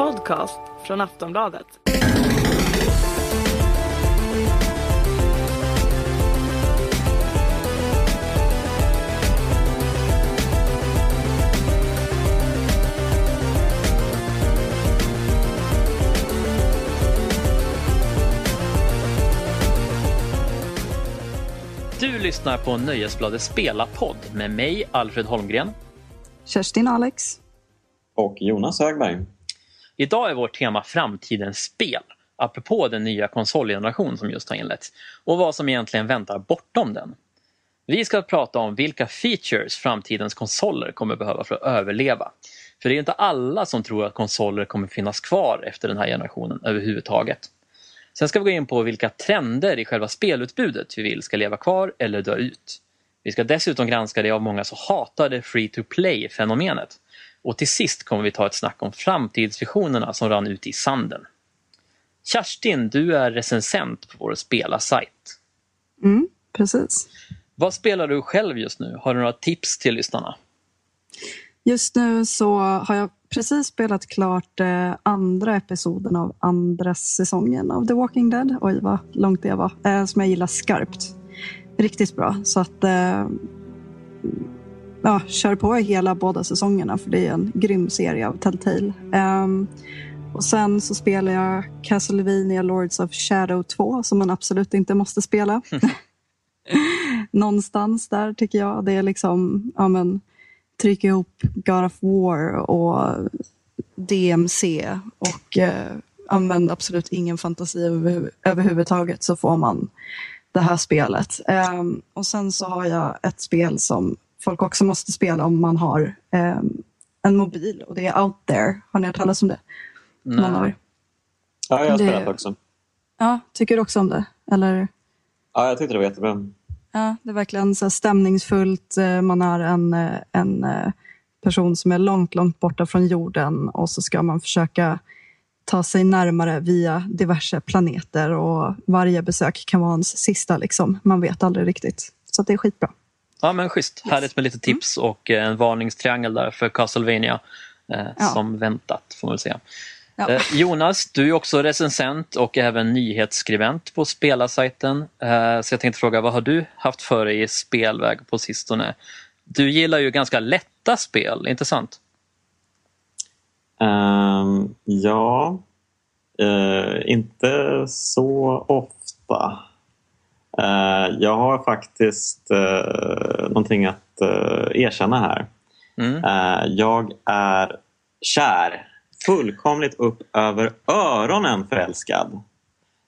podcast från Aftonbladet. Du lyssnar på Nöjesbladets spelarpodd med mig, Alfred Holmgren. Kerstin Alex. Och Jonas Högberg. Idag är vårt tema framtidens spel, apropå den nya konsolgeneration som just har inletts och vad som egentligen väntar bortom den. Vi ska prata om vilka features framtidens konsoler kommer behöva för att överleva. För det är inte alla som tror att konsoler kommer finnas kvar efter den här generationen överhuvudtaget. Sen ska vi gå in på vilka trender i själva spelutbudet vi vill ska leva kvar eller dö ut. Vi ska dessutom granska det av många så hatade free to play-fenomenet. Och till sist kommer vi ta ett snack om framtidsvisionerna som rann ut i sanden. Kerstin, du är recensent på vår spela-sajt. Mm, precis. Vad spelar du själv just nu? Har du några tips till lyssnarna? Just nu så har jag precis spelat klart eh, andra episoden av andra säsongen av The Walking Dead. Oj, vad långt det var. Eh, som jag gillar skarpt. Riktigt bra. Så att eh, ja, kör på hela båda säsongerna för det är en grym serie av Telltale. Um, och sen så spelar jag Castlevania Lords of Shadow 2 som man absolut inte måste spela. Någonstans där tycker jag. Det är liksom, ja men, trycka ihop God of War och DMC och eh, använd absolut ingen fantasi över, överhuvudtaget så får man det här spelet. Um, och sen så har jag ett spel som folk också måste spela om man har um, en mobil och det är Out There. Har ni hört talas om det? Nej. Ja, jag har Det- spelat också. Ja, tycker du också om det? Eller? Ja, jag tyckte det var jättebra. Ja, det är verkligen så stämningsfullt. Eh, Man är en, eh, en eh, person som är långt, långt borta från jorden och så ska man försöka ta sig närmare via diverse planeter och varje besök kan vara ens sista. Liksom. Man vet aldrig riktigt. Så det är skitbra. Ja men schysst, härligt med lite tips och eh, en varningstriangel där för Castlevania eh, Ja. som väntat får man väl säga. Ja. Eh, Jonas, du är också recensent och även nyhetsskribent på spelarsajten. Eh, så jag tänkte fråga, vad har du haft för dig i spelväg på sistone? Du gillar ju ganska lätta spel, inte sant? Ehm, ja, eh, inte så ofta. Eh, jag har faktiskt uh, någonting att eh, erkänna här. Mm. Eh, jag är kär, fullkomligt upp över öronen förälskad.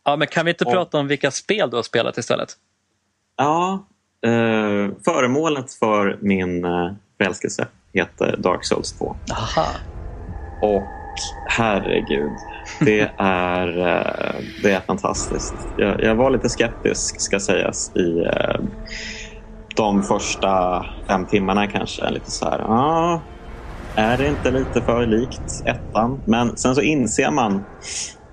Ja, men kan vi inte Och- prata om vilka spel du har spelat istället? Ja, eh, föremålet för min eh, förälskelse heter Dark Souls 2. Aha. Och herregud, det är, eh, det är fantastiskt. Jag, jag var lite skeptisk ska sägas i eh, de första fem timmarna kanske. Lite så här, ah, är det inte lite för likt ettan? Men sen så inser man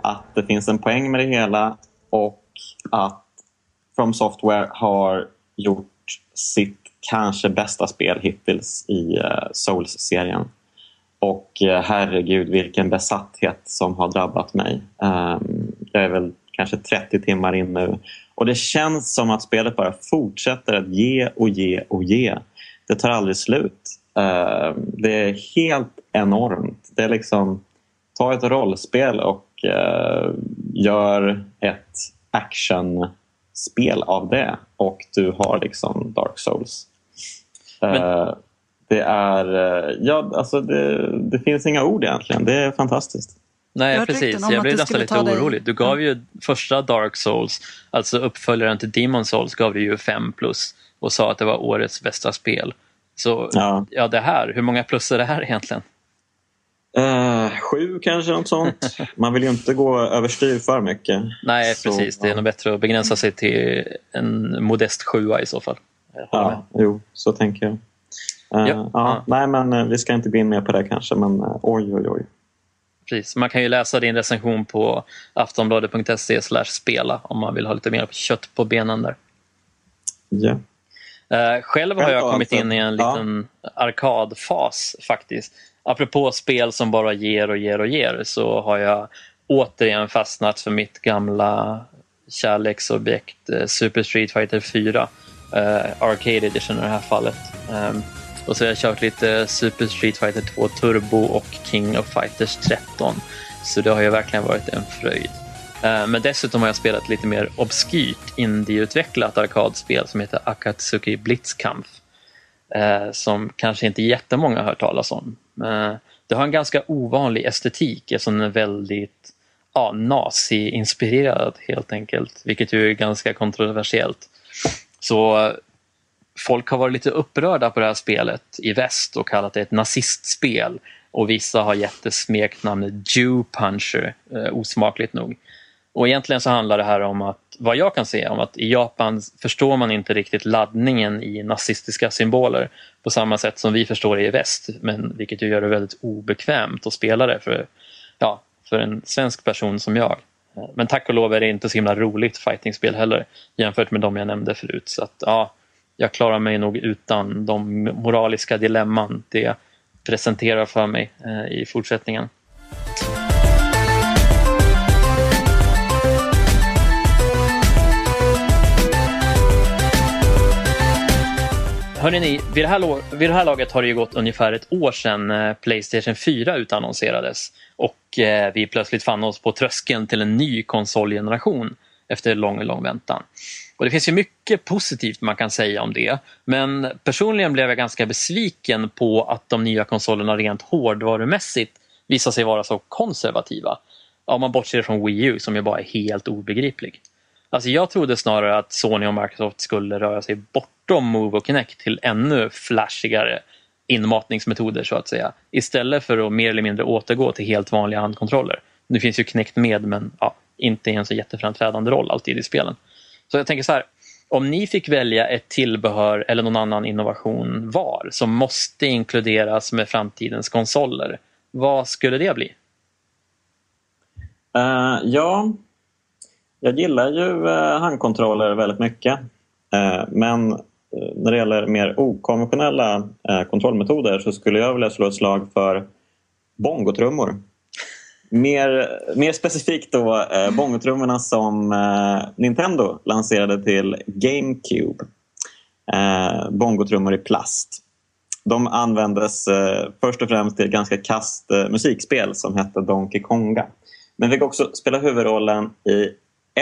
att det finns en poäng med det hela och att From Software har gjort sitt kanske bästa spel hittills i eh, Souls-serien. Och eh, herregud vilken besatthet som har drabbat mig. Ehm, jag är väl kanske 30 timmar in nu. Och det känns som att spelet bara fortsätter att ge och ge och ge. Det tar aldrig slut. Ehm, det är helt enormt. Det är liksom, ta ett rollspel och eh, gör ett actionspel av det. Och du har liksom Dark Souls. Men- Eh, det är... eh, Ja, alltså det, det finns inga ord egentligen. Det är fantastiskt. Nej, Jag precis. Jag blev nästan lite orolig. Du gav ju första Dark Souls, alltså uppföljaren till Demon Souls, gav du ju 5 plus och sa att det var årets bästa spel. Så ja, Ja. det här, hur många plus är det här egentligen? Eh, sju kanske, något sånt. Man vill ju inte gå överstyr för mycket. Nej, Så, precis. Det är ja. nog bättre att begränsa sig till en modest sjua i så fall. Ja, jo, så tänker jag. Eh, Ja. ja. Nej, men eh, vi ska inte gå in mer på det kanske, men eh, oj, oj, oj. Precis. Man kan ju läsa din recension på aftonbladet.se spela om man vill ha lite mer kött på benen där. Ja. Själv har jag kommit alltså? in i en Ja. liten arkadfas faktiskt. apropå spel som bara ger och ger och ger så har jag återigen fastnat för mitt gamla kärleksobjekt Super Street Fighter 4. Eh, Arcade Edition i det här fallet. Um, och så har jag kört lite Super Street Fighter 2 Turbo och King of Fighters 13. Så det har ju verkligen varit en fröjd. Eh, men dessutom har jag spelat lite mer obskyrt indieutvecklat arkadspel som heter Akatsuki Blitzkampf. Eh, som kanske inte jättemånga har hört talas om. Eh, det har en ganska ovanlig estetik eftersom den är väldigt ja, nazi-inspirerad helt enkelt. Vilket ju är ganska kontroversiellt. Så folk har varit lite upprörda på det här spelet i väst och kallat det ett nazistspel. Och vissa har gett det smeknamnet Jew Puncher, eh, osmakligt nog. Och egentligen så handlar det här om att, vad jag kan se, om att i Japan förstår man inte riktigt laddningen i nazistiska symboler på samma sätt som vi förstår det i väst, men vilket ju gör det väldigt obekvämt att spela det för, ja, för en svensk person som jag. Eh, men tack och lov är det inte så himla roligt fightingspel heller jämfört med de jag nämnde förut. Så att, ja, jag klarar mig nog utan de moraliska dilemman det presenterar för mig eh, i fortsättningen. Hörrni, vid det, här, vid det här laget har det gått ungefär ett år sedan eh, Playstation 4 utannonserades och eh, vi plötsligt fann oss på tröskeln till en ny konsolgeneration efter lång, lång väntan. Och Det finns ju mycket positivt man kan säga om det men personligen blev jag ganska besviken på att de nya konsolerna rent hårdvarumässigt visar sig vara så konservativa. Om man bortser från Wii U som ju bara är helt obegriplig. Alltså jag trodde snarare att Sony och Microsoft skulle röra sig bortom Move och Kinect till ännu flashigare inmatningsmetoder så att säga. Istället för att mer eller mindre återgå till helt vanliga handkontroller. Nu finns ju Kinect med men ja, inte i en så jätteframträdande roll alltid i spelen. Så jag tänker så här, om ni fick välja ett tillbehör eller någon annan innovation var som måste inkluderas med framtidens konsoler, vad skulle det bli? Uh, ja, jag gillar ju uh, handkontroller väldigt mycket. Uh, men när det gäller mer okonventionella kontrollmetoder så skulle jag vilja slå ett slag för bongotrummor. Mer, mer specifikt då eh, bongotrummorna som eh, Nintendo lanserade till GameCube. Eh, bongotrummor i plast. De användes eh, först och främst till ganska kast eh, musikspel som hette Donkey Konga. Men fick också spela huvudrollen i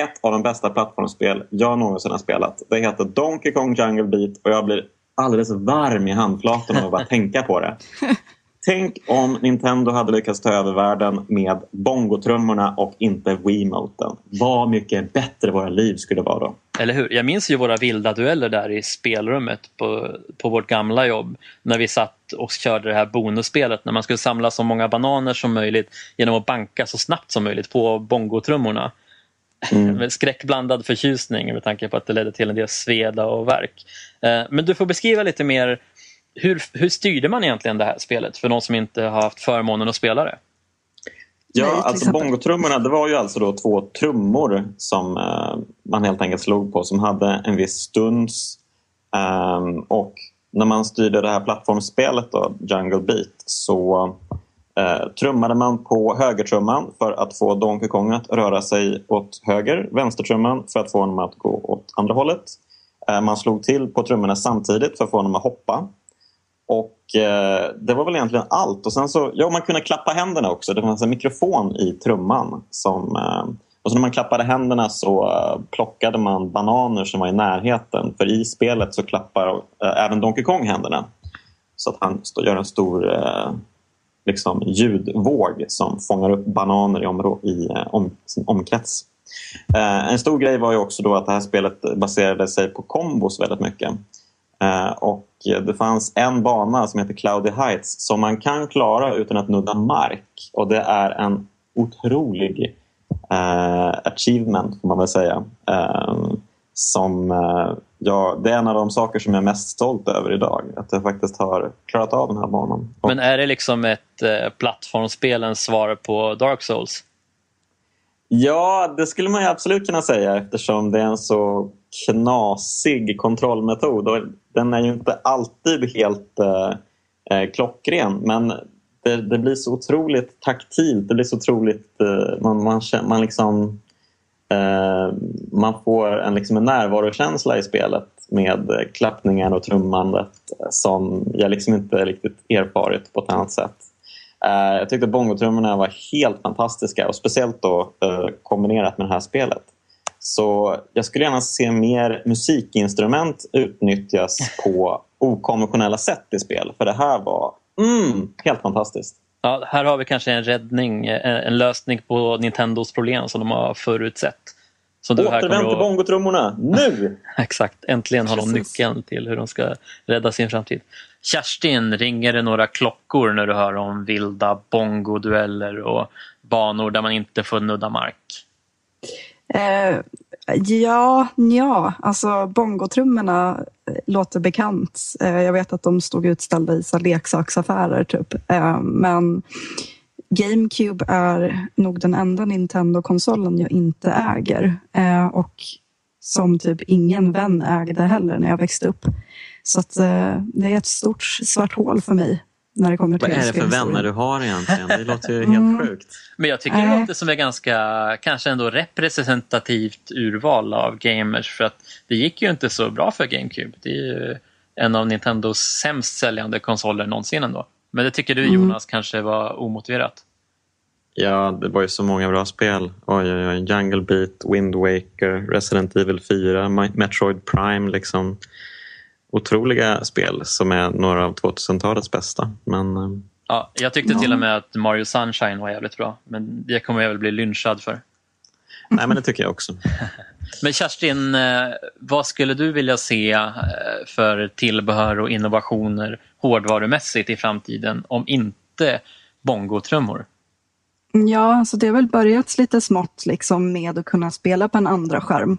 ett av de bästa plattformsspel jag någonsin har spelat. Det heter Donkey Kong Jungle Beat och jag blir alldeles varm i handflatorna av att bara tänka på det. Tänk om Nintendo hade lyckats ta över världen med bongotrummorna och inte Wiimoten. Vad mycket bättre våra liv skulle vara då. Eller hur? Jag minns ju våra vilda dueller där i spelrummet på, på vårt gamla jobb. När vi satt och körde det här bonusspelet när man skulle samla så många bananer som möjligt genom att banka så snabbt som möjligt på bongotrummorna. Mm. skräckblandad förtjusning med tanke på att det ledde till en del sveda och verk. Eh, men du får beskriva lite mer hur, hur styrde man egentligen det här spelet för de som inte har haft förmånen att spela det? Ja, Nej, alltså bongotrummorna det var ju alltså då två trummor som eh, man helt enkelt slog på som hade en viss stunds. Eh, och när man styrde det här plattformsspelet då, Jungle Beat så eh, trummade man på högertrumman för att få Donkey Kong att röra sig åt höger, vänstertrumman för att få honom att gå åt andra hållet. Eh, man slog till på trummorna samtidigt för att få honom att hoppa och eh, Det var väl egentligen allt. Och sen så, ja, Man kunde klappa händerna också. Det fanns en mikrofon i trumman. Som, eh, och så när man klappade händerna så eh, plockade man bananer som var i närheten. För i spelet så klappar eh, även Donkey Kong händerna. Så att han stå, gör en stor eh, liksom, ljudvåg som fångar upp bananer i, områ- i eh, om, sin omkrets. Eh, en stor grej var ju också då att det här spelet baserade sig på kombos väldigt mycket. Eh, och det fanns en bana som heter Cloudy Heights som man kan klara utan att nudda mark. Och det är en otrolig uh, achievement får man väl säga. Uh, som, uh, ja, det är en av de saker som jag är mest stolt över idag. Att jag faktiskt har klarat av den här banan. Och, Men är det liksom ett uh, plattformsspelens svar på Dark Souls? Ja, det skulle man absolut kunna säga eftersom det är en så knasig kontrollmetod. Och den är ju inte alltid helt eh, eh, klockren men det, det blir så otroligt taktilt. Det blir så otroligt... Eh, man, man, man liksom... eh, man får en, liksom en närvarokänsla i spelet med klappningen och trummandet som jag liksom inte riktigt erfarit på ett annat sätt. Eh, jag tyckte bongotrummorna var helt fantastiska och speciellt då eh, kombinerat med det här spelet. Så jag skulle gärna se mer musikinstrument utnyttjas på okonventionella sätt i spel. För det här var mm, helt fantastiskt. Ja, här har vi kanske en räddning, en lösning på Nintendos problem som de har förutsett. Återvänd till bongotrummorna, nu! Exakt, äntligen har de nyckeln till hur de ska rädda sin framtid. Kerstin, ringer det några klockor när du hör om vilda bongodueller och banor där man inte får nudda mark? Eh, ja, ja, alltså bongotrummorna eh, låter bekant. Eh, jag vet att de stod utställda i så leksaksaffärer typ. Eh, men GameCube är nog den enda Nintendo-konsolen jag inte äger. Eh, och som typ ingen vän ägde heller när jag växte upp. Så att, eh, det är ett stort svart hål för mig när det kommer till Vad är det för vänner du har egentligen? Det låter ju helt mm. sjukt. Men jag tycker det låter som ett ganska, kanske ändå representativt urval av gamers för att det gick ju inte så bra för GameCube. Det är ju en av Nintendos sämst säljande konsoler någonsin ändå. Men det tycker du mm. Jonas mm. kanske var omotiverat? Ja, det var ju så många bra spel. Oj, oj, oj. Jungle Beat, Wind Waker, Resident Evil 4, Metroid Prime. liksom otroliga spel som är några av 2000-talets bästa. Men, eh, ja, jag tyckte ja. till och med att Mario Sunshine var jävligt bra. Men det kommer jag väl bli lynchad för. Nej, men det tycker jag också. men Kerstin, eh, vad skulle du vilja se eh, för tillbehör och innovationer hårdvarumässigt i framtiden om inte bongotrummor? Ja, alltså det har väl börjat lite smått liksom med att kunna spela på en andra skärm.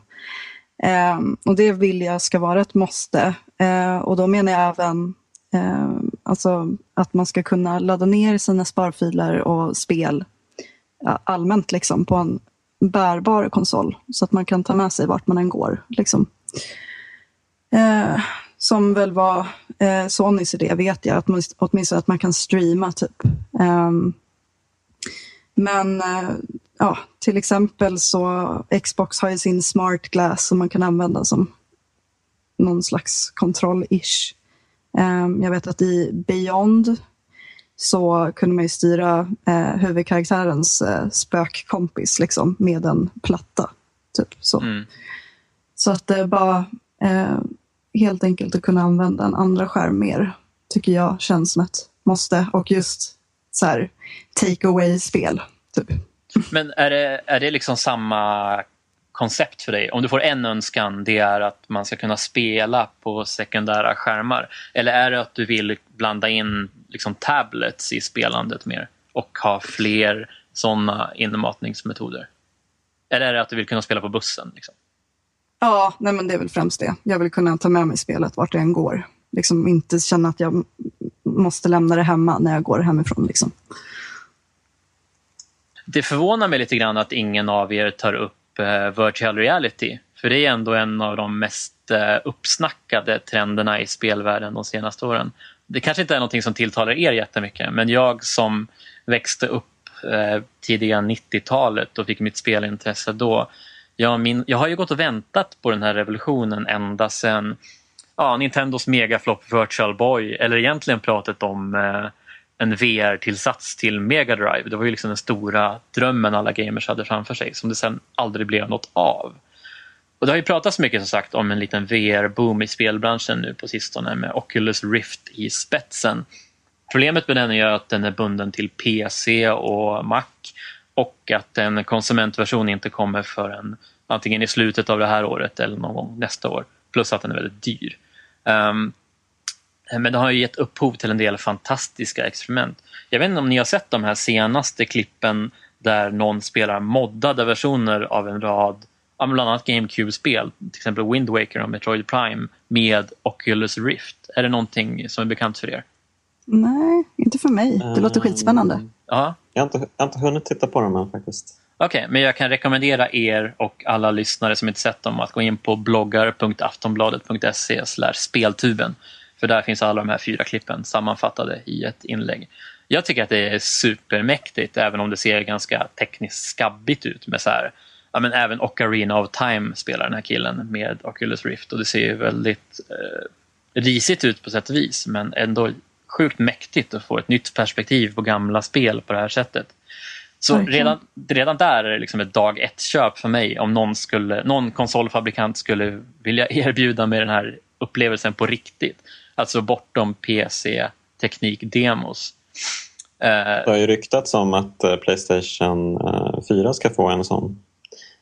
Eh, och det vill jag ska vara ett måste. Eh, och då menar jag även eh, alltså att man ska kunna ladda ner sina sparfiler och spel ja, allmänt liksom, på en bärbar konsol så att man kan ta med sig vart man än går. Liksom. Eh, som väl var eh, Sonys idé vet jag, att man, åtminstone att man kan streama typ. Ehm, men eh, ja, till exempel så Xbox har ju sin smart glass som man kan använda som någon slags kontroll-ish. Um, jag vet att i Beyond så kunde man ju styra eh, huvudkaraktärens eh, spökkompis liksom, med en platta. Typ, så. Mm. så att det bara eh, helt enkelt att kunna använda en andra skärm mer tycker jag känns som ett måste. Och just så här take away-spel. Typ. Men är det, är det liksom samma koncept för dig? Om du får en önskan, det är att man ska kunna spela på sekundära skärmar. Eller är det att du vill blanda in liksom tablets i spelandet mer och ha fler sådana inmatningsmetoder? Eller är det att du vill kunna spela på bussen? Liksom? Ja, nej men det är väl främst det. Jag vill kunna ta med mig spelet vart det än går. Liksom inte känna att jag måste lämna det hemma när jag går hemifrån. Liksom. Det förvånar mig lite grann att ingen av er tar upp Eh, virtual reality. För det är ändå en av de mest eh, uppsnackade trenderna i spelvärlden de senaste åren. Det kanske inte är någonting som tilltalar er jättemycket men jag som växte upp eh, tidiga 90-talet och fick mitt spelintresse då. Jag, min, jag har ju gått och väntat på den här revolutionen ända sedan ja, Nintendos megaflopp Virtual Boy eller egentligen pratet om eh, en VR-tillsats till Mega Drive. Det var ju liksom den stora drömmen alla gamers hade framför sig som det sen aldrig blev något av. Och det har ju pratats mycket som sagt om en liten VR-boom i spelbranschen nu på sistone med Oculus Rift i spetsen. Problemet med den är att den är bunden till PC och Mac och att en konsumentversion inte kommer förrän antingen i slutet av det här året eller någon gång nästa år. Plus att den är väldigt dyr. Um, men det har ju gett upphov till en del fantastiska experiment. Jag vet inte om ni har sett de här senaste klippen där någon spelar moddade versioner av en rad, bland annat GameCube-spel, till exempel Wind Waker och Metroid Prime med Oculus Rift. Är det någonting som är bekant för er? Nej, inte för mig. Det låter skitspännande. Uh, ja. jag, har inte, jag har inte hunnit titta på dem än faktiskt. Okej, okay, men jag kan rekommendera er och alla lyssnare som inte sett dem att gå in på bloggar.aftonbladet.se speltuben för där finns alla de här fyra klippen sammanfattade i ett inlägg. Jag tycker att det är supermäktigt även om det ser ganska tekniskt skabbigt ut med så här, ja, men även Ocarina of Time spelar den här killen med Oculus Rift och det ser ju väldigt eh, risigt ut på sätt och vis men ändå sjukt mäktigt att få ett nytt perspektiv på gamla spel på det här sättet. Så redan, redan där är det liksom ett dag ett-köp för mig om någon, skulle, någon konsolfabrikant skulle vilja erbjuda mig den här upplevelsen på riktigt. Alltså bortom PC-teknik-demos. Eh, det har ju ryktats om att eh, Playstation 4 ska få en sån.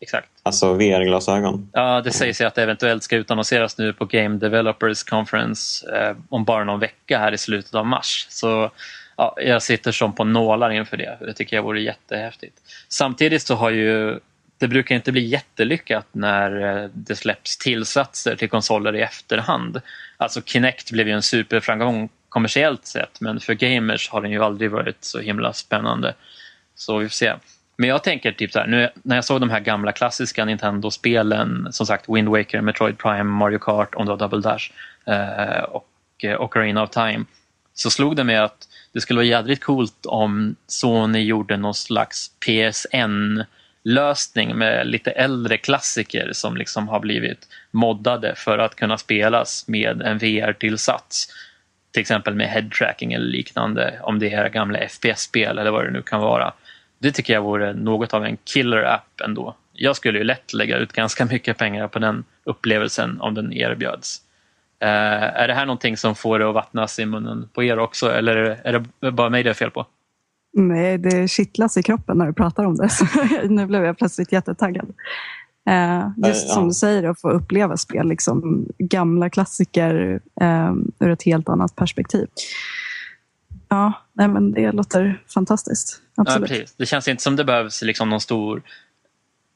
Exakt. Alltså VR-glasögon. Ja, det sägs ju att det eventuellt ska utannonseras nu på Game Developers Conference eh, om bara någon vecka här i slutet av mars. Så ja, jag sitter som på nålar inför det. Det tycker jag vore jättehäftigt. Samtidigt så har ju det brukar inte bli jättelyckat när eh, det släpps tillsatser till konsoler i efterhand. Alltså Kinect blev ju en superframgång kommersiellt sett men för gamers har den ju aldrig varit så himla spännande. Så vi får se. Men jag tänker typ så här, nu, när jag såg de här gamla klassiska Nintendo-spelen, som sagt Wind Waker, Metroid Prime, Mario Kart, On the Double Dash eh, och eh, Ocarina of Time, så slog det mig att det skulle vara jädrigt coolt om Sony gjorde någon slags PSN lösning med lite äldre klassiker som liksom har blivit moddade för att kunna spelas med en VR-tillsats. Till exempel med head-tracking eller liknande, om det är gamla FPS-spel eller vad det nu kan vara. Det tycker jag vore något av en killer-app ändå. Jag skulle ju lätt lägga ut ganska mycket pengar på den upplevelsen om den erbjöds. Uh, är det här någonting som får det att vattnas i munnen på er också eller är det bara mig det är fel på? Nej, det kittlas i kroppen när du pratar om det. Så nu blev jag plötsligt jättetaggad. Uh, just som du säger, att få uppleva spel, liksom, gamla klassiker ur ett helt annat perspektiv. Ja, nej, men det låter fantastiskt. Absolut. Ja, Det känns inte som det behövs liksom någon stor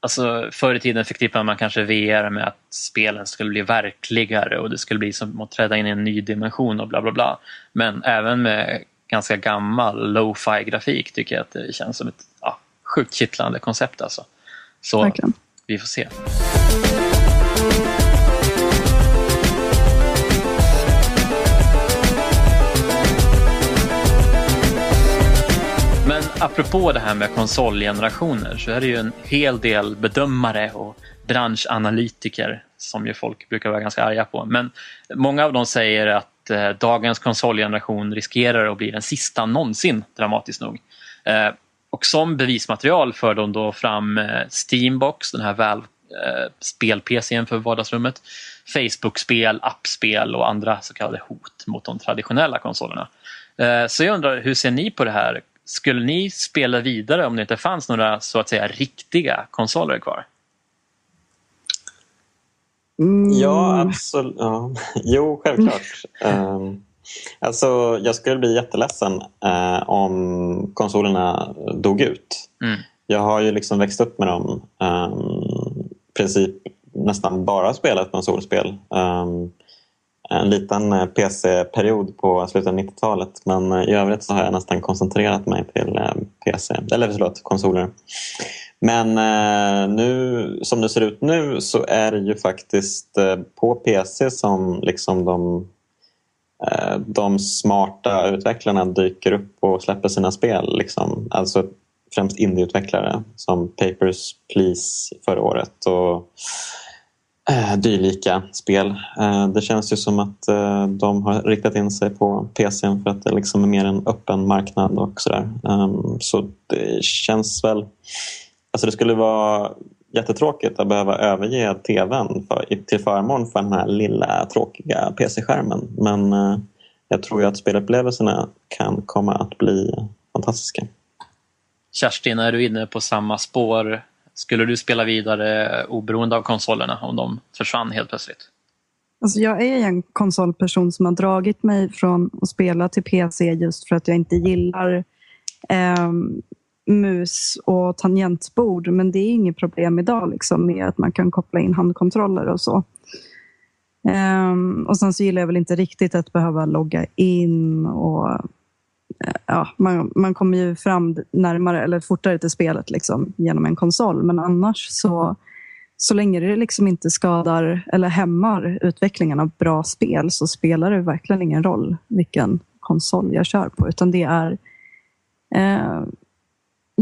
Alltså, förr i tiden förknippade man kanske VR med att spelen skulle bli verkligare och det skulle bli som att träda in i en ny dimension och bla bla bla. Men även med ganska gammal lo-fi grafik tycker jag att det känns som ett ja, sjukt kittlande koncept. Alltså. Så Verkligen. vi får se. apropå det här med konsolgenerationer så är det ju en hel del bedömare och branschanalytiker som ju folk brukar vara ganska arga på. Men många av dem säger att eh, dagens konsolgeneration riskerar att bli den sista någonsin, dramatiskt nog. Eh, och som bevismaterial för de då fram eh, Steambox, den här väl eh, spel-PCn för vardagsrummet, Facebook-spel, appspel och andra så kallade hot mot de traditionella konsolerna. Eh, så jag undrar, hur ser ni på det här? Skulle ni spela vidare om det inte fanns några så att säga riktiga konsoler kvar? Mm. Ja, absolut. Ja. Jo, självklart. um, alltså, jag skulle bli jätteledsen uh, om konsolerna dog ut. Mm. Jag har ju liksom växt upp med dem. Um, princip nästan bara spelat konsolspel. Um, en liten eh, PC-period på slutet av 90-talet men eh, i övrigt så har jag nästan koncentrerat mig till PC, eller förlåt, konsoler. Men eh, nu, som det ser ut nu så är det ju faktiskt eh, på PC som liksom de, eh, de smarta utvecklarna dyker upp och släpper sina spel. Liksom. Alltså främst indieutvecklare som Papers, Please förra året och eh, dylika spel. Eh, det känns ju som att eh, de har riktat in sig på PCn för att det liksom är mer en öppen marknad och sådär. Ehm, så det känns väl... Alltså det skulle vara jättetråkigt att behöva överge tvn för, till förmån för den här lilla tråkiga PC-skärmen. Men eh, jag tror ju att spelupplevelserna kan komma att bli fantastiska. Kerstin, är du inne på samma spår? Skulle du spela vidare oberoende av konsolerna om de försvann helt plötsligt? Alltså jag är en konsolperson som har dragit mig från att spela till PC just för att jag inte gillar eh, mus och tangentbord. Men det är inget problem idag liksom, med att man kan koppla in handkontroller och så. Um, och sen så gillar jag väl inte riktigt att behöva logga in och eh, ja, man, man kommer ju fram närmare eller fortare till spelet liksom, genom en konsol. Men annars så, så länge det liksom inte skadar eller hämmar utvecklingen av bra spel så spelar det verkligen ingen roll vilken konsol jag kör på. Utan det är Eh,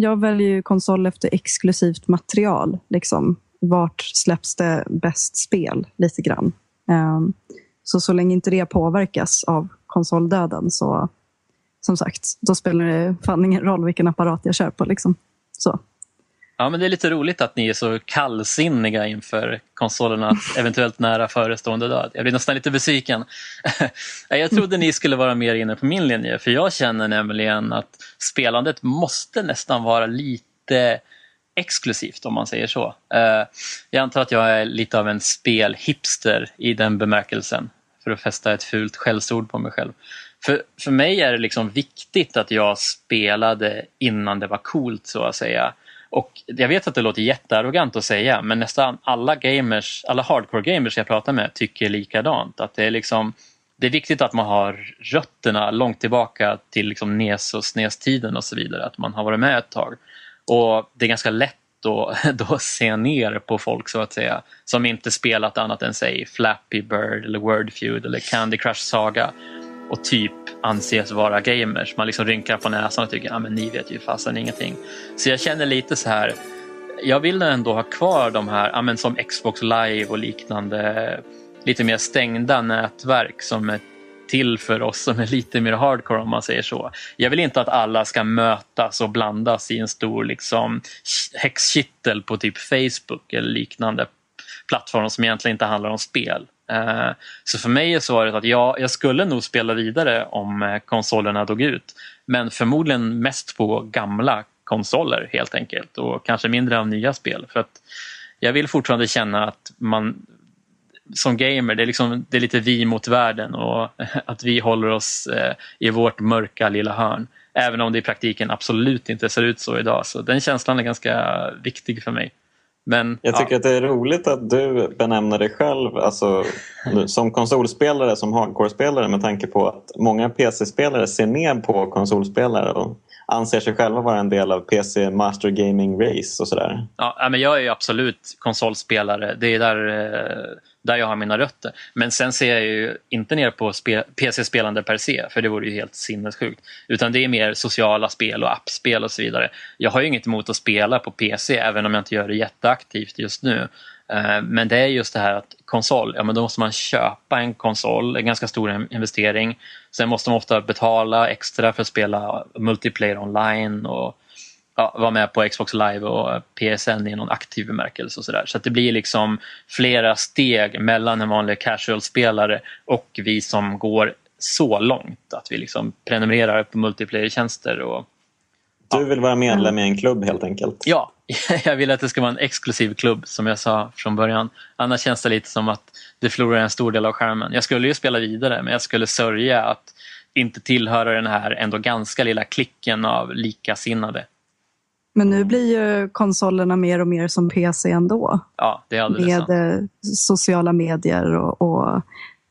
jag väljer ju konsol efter exklusivt material. Liksom. Vart släpps det bäst spel? Lite grann. Um, så så länge inte det påverkas av konsoldöden så som sagt, då spelar det fan ingen roll vilken apparat jag kör på. Liksom. Så. Ja, men det är lite roligt att ni är så kallsinniga inför konsolernas eventuellt nära förestående död. Jag blir nästan lite besviken. jag trodde ni skulle vara mer inne på min linje, för jag känner nämligen att spelandet måste nästan vara lite exklusivt om man säger så. Eh, jag antar att jag är lite av en spelhipster i den bemärkelsen, för att fästa ett fult skällsord på mig själv. För, för mig är det liksom viktigt att jag spelade innan det var coolt så att säga. Och jag vet att det låter jättearrogant att säga men nästan alla gamers, alla hardcore gamers jag pratar med tycker likadant. Att det är liksom det är viktigt att man har rötterna långt tillbaka till liksom NES och SNES-tiden och så vidare. Att man har varit med ett tag. Och det är ganska lätt då, då se ner på folk så att säga som inte spelat annat än säg Flappy Bird eller Wordfeud eller Candy Crush Saga och typ anses vara gamers. Man liksom rynkar på näsan och tycker att ah, ni vet ju fasen ingenting. Så jag känner lite så här, jag vill ändå ha kvar de här ah, men som Xbox live och liknande lite mer stängda nätverk som är till för oss som är lite mer hardcore om man säger så. Jag vill inte att alla ska mötas och blandas i en stor liksom, häxkittel på typ Facebook eller liknande plattform som egentligen inte handlar om spel. Eh, så för mig är svaret att ja, jag skulle nog spela vidare om eh, konsolerna dog ut. Men förmodligen mest på gamla konsoler helt enkelt och kanske mindre av nya spel. För att jag vill fortfarande känna att man som gamer, det är, liksom, det är lite vi mot världen och att vi håller oss eh, i vårt mörka lilla hörn. Även om det i praktiken absolut inte ser ut så idag. Så den känslan är ganska viktig för mig. Men, jag tycker ja. att det är roligt att du benämner dig själv alltså, som konsolspelare, som hardcore-spelare med tanke på att många PC-spelare ser ner på konsolspelare och anser sig själva vara en del av PC Master Gaming Race och sådär. Ja, men jag är absolut konsolspelare. Det är där, eh, där jag har mina rötter. Men sen ser jag ju inte ner på PC-spelande per se, för det vore ju helt sinnessjukt. Utan det är mer sociala spel och appspel och så vidare. Jag har ju inget emot att spela på PC, även om jag inte gör det jätteaktivt just nu. Eh, men det är just det här att konsol, ja men då måste man köpa en konsol, en ganska stor investering. Sen måste man ofta betala extra för att spela multiplayer online och ja, vara med på Xbox Live och PSN i någon aktiv bemärkelse. Och så där. så det blir liksom flera steg mellan en vanlig casual-spelare och vi som går så långt att vi liksom prenumererar på multiplayer-tjänster. Och, ja. Du vill vara medlem i en klubb helt enkelt? Ja, jag vill att det ska vara en exklusiv klubb som jag sa från början. Annars känns det lite som att det förlorar en stor del av skärmen. Jag skulle ju spela vidare men jag skulle sörja att inte tillhöra den här ändå ganska lilla klicken av likasinnade. Men nu blir ju konsolerna mer och mer som PC ändå. Ja, det är alldeles Med sant. eh, sociala medier och, och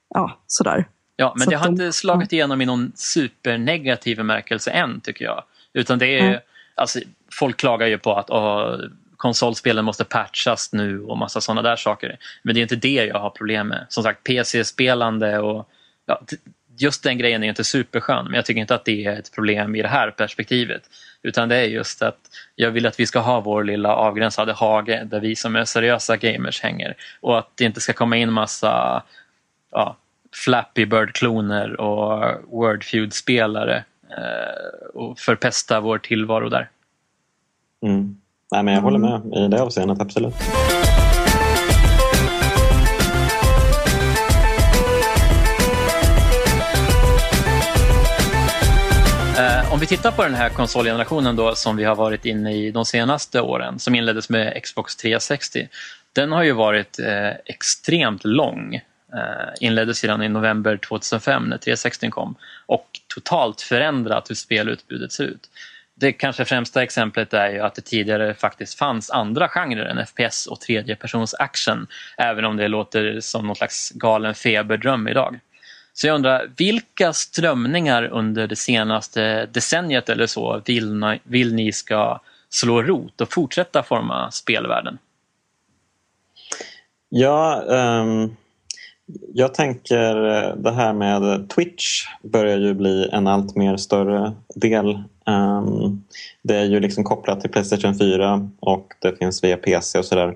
ja, sådär. Ja, men Så det har de- inte slagit igenom i någon supernegativ bemärkelse än, tycker jag. Utan det är Mm. alltså, folk klagar ju på att åh, konsolspelen måste patchas nu och massa sådana där saker. Men det är inte det jag har problem med. Som sagt, PC-spelande och ja, just den grejen är inte superskön, men jag tycker inte att det är ett problem i det här perspektivet. Utan det är just att jag vill att vi ska ha vår lilla avgränsade hage där vi som är seriösa gamers hänger. Och att det inte ska komma in massa ja, Flappy Bird-kloner och Wordfeud-spelare eh, och förpesta vår tillvaro där. Mm. Nej, men jag håller med i det avseendet, absolut. Om vi tittar på den här konsolgenerationen då som vi har varit inne i de senaste åren som inleddes med Xbox 360. Den har ju varit eh, extremt lång. Eh, inleddes redan i november 2005 när 360 kom och totalt förändrat hur spelutbudet ser ut. Det kanske främsta exemplet är ju att det tidigare faktiskt fanns andra genrer än FPS och tredjepersons action även om det låter som någon slags galen feberdröm idag. Så jag undrar, vilka strömningar under det senaste decenniet eller så vill ni, vill ni ska slå rot och fortsätta forma spelvärlden? Ja, um, jag tänker eh, det här med Twitch börjar ju bli en allt mer större del Um, det är ju liksom kopplat till Playstation 4 och det finns via PC och sådär.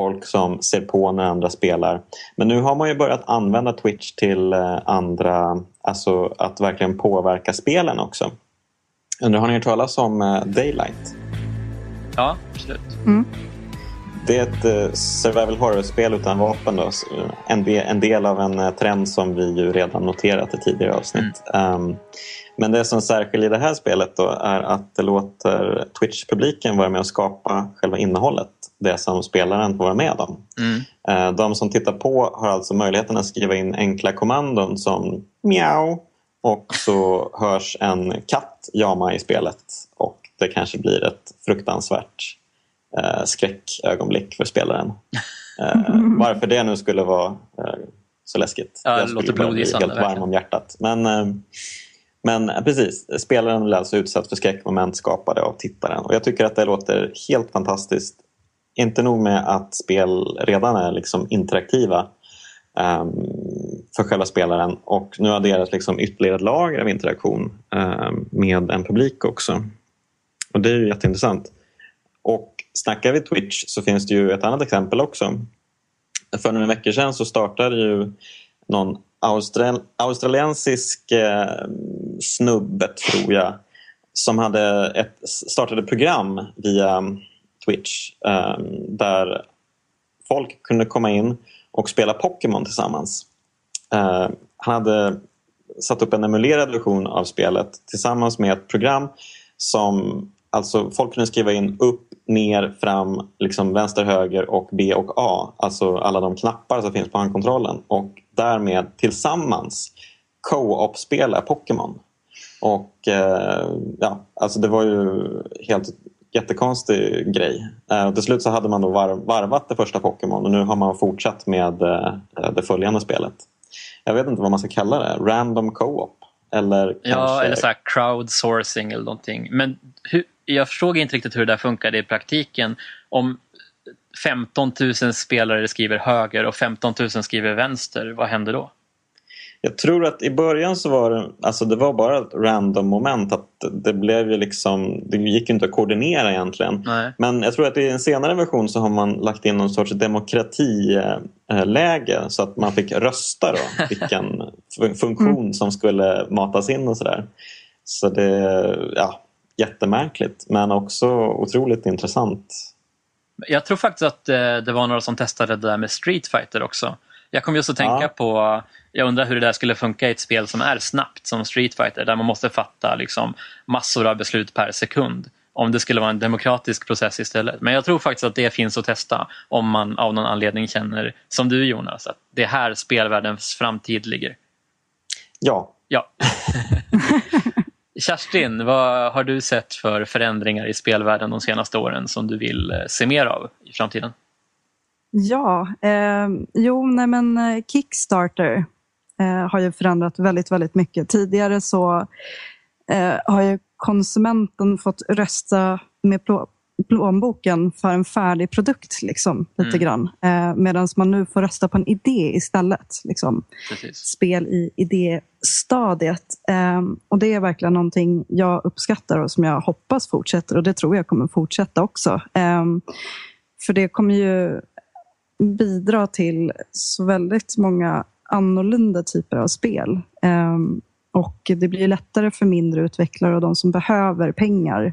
Folk som ser på när andra spelar. Men nu har man ju börjat använda Twitch till uh, andra, alltså att verkligen påverka spelen också. Undrar, har ni hört talas om uh, Daylight? Ja, absolut. Mm. Det är ett uh, survival horror-spel utan vapen. Då. En, en del av en trend som vi ju redan noterat i tidigare avsnitt. Mm. Um, men det som särskiljer det här spelet då är att det låter Twitch-publiken vara med och skapa själva innehållet. Det som spelaren får vara med om. Mm. De som tittar på har alltså möjligheten att skriva in enkla kommandon som miau och så hörs en katt jama i spelet och det kanske blir ett fruktansvärt eh, skräckögonblick för spelaren. Eh, varför det nu skulle vara eh, så läskigt. Ja, det Jag låter blodigissande, helt varm verkligen. om hjärtat. Men, eh, men precis, spelaren blir alltså utsatt för skräckmoment skapade av tittaren. Och jag tycker att det låter helt fantastiskt. Inte nog med att spel redan är liksom interaktiva ehm, för själva spelaren och nu adderas liksom ytterligare ett lager av interaktion ehm, med en publik också. Och det är ju jätteintressant. Och snackar vi Twitch så finns det ju ett annat exempel också. För några veckor sedan så startade ju någon austral australiensisk eh, snubbe, tror jag, som hade ett, startade program via Twitch eh, där folk kunde komma in och spela Pokémon tillsammans. Eh, han hade satt upp en emulerad version av spelet tillsammans med ett program som alltså folk kunde skriva in upp, ner, fram, liksom vänster, höger och B och A. Alltså alla de knappar som finns på handkontrollen och därmed tillsammans co-op-spela Pokémon. Och eh, ja, alltså det var ju helt jättekonstig grej. Eh, och till slut så hade man då varv, varvat det första Pokémon och nu har man fortsatt med eh, det följande spelet. Jag vet inte vad man ska kalla det. Random co-op? Eller Ja, kanske... eller så här crowdsourcing eller någonting. Men hur, jag förstod inte riktigt hur det där funkade i praktiken. Om 15 000 spelare skriver höger och 15 000 skriver vänster, vad händer då? Jag tror att i början så var det, alltså det var bara ett random moment. att Det blev ju liksom, det gick inte att koordinera egentligen. Nej. Men jag tror att i en senare version så har man lagt in någon sorts demokratiläge så att man fick rösta då vilken fun- funktion som skulle matas in och sådär. Så det, ja, jättemärkligt men också otroligt intressant. Jag tror faktiskt att eh, det var några som testade det där med Street Fighter också. Jag kom just att tänka Ja. på, jag undrar hur det där skulle funka i ett spel som är snabbt som Street Fighter där man måste fatta liksom, massor av beslut per sekund. Om det skulle vara en demokratisk process istället. Men jag tror faktiskt att det finns att testa om man av någon anledning känner, som du Jonas, att det är här spelvärldens framtid ligger. Ja, Ja. Kerstin, vad har du sett för förändringar i spelvärlden de senaste åren som du vill eh, se mer av i framtiden? Ja, eh, jo, nej men eh, Kickstarter eh, har ju förändrat väldigt, väldigt mycket. Tidigare så eh, har ju konsumenten fått rösta med plånboken för en färdig produkt, liksom, lite Mm. grann. Eh, Medan man nu får rösta på en idé istället. Liksom Precis. spel i idéstadiet. Um, och det är verkligen någonting jag uppskattar och som jag hoppas fortsätter och det tror jag kommer fortsätta också. Ehm, för det kommer ju bidra till så väldigt många annorlunda typer av spel. Ehm, och det blir lättare för mindre utvecklare och de som behöver pengar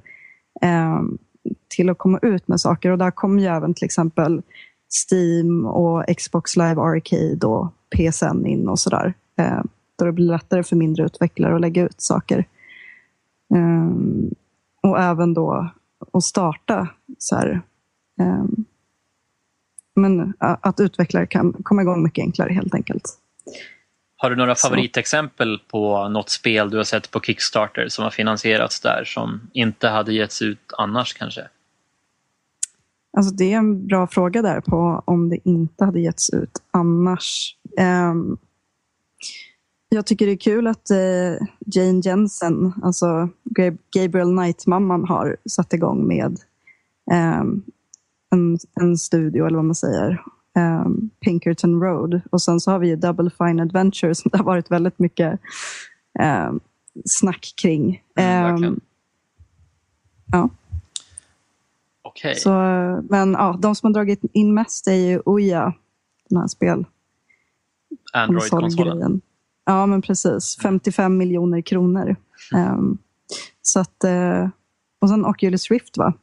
ehm, till att komma ut med saker. Och där kommer ju även till exempel Steam och Xbox Live Arcade och PSN in och sådär. Eh, då det blir lättare för mindre utvecklare att lägga ut saker. Eh, och även då att starta så här, eh, men eh, att utvecklare kan komma igång mycket enklare helt enkelt. Har du några Så. favoritexempel på något spel du har sett på Kickstarter som har finansierats där som inte hade getts ut annars kanske? Alltså det är en bra fråga där på om det inte hade getts ut annars. Ehm, jag tycker det är kul att eh, Jane Jensen, alltså Gab- Gabriel Knight-mamman, har satt igång med ehm, en, en studio, eller vad man säger, ehm, Pinkerton Road. Och sen så har vi ju Double Fine Adventure som det har varit väldigt mycket ehm, snack kring. Mm, verkligen. Ja. Okej. Så, men ja, de som har dragit in mest är ju Ouya, den här spel Android-konsolen. Ja, men precis. 55 miljoner kronor. Ehm, så att, eh, och sen Oculus Rift, va?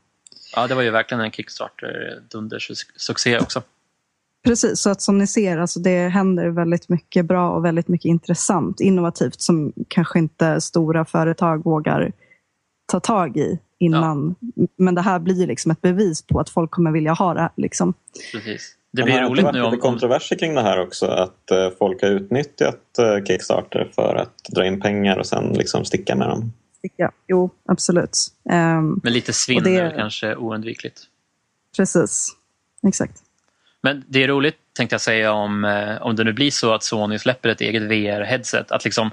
Ja, det var ju verkligen en Kickstarter-dundersuccé också. Precis, så att som ni ser, alltså det händer väldigt mycket bra och väldigt mycket intressant, innovativt som kanske inte stora företag vågar ta tag i innan. Men det här blir liksom ett bevis på att folk kommer vilja ha det här. Liksom. Precis. Det Men blir roligt nu om... om kontroverser kring det här också. Att eh, folk har utnyttjat eh, Kickstarter för att dra in pengar och sen liksom sticka med dem. Ja, jo, absolut. Ehm, med lite svinn det- är kanske oundvikligt. precis, exakt. Men det är roligt tänkte jag säga om, eh, om det nu blir så att Sony släpper ett eget VR-headset. Att liksom,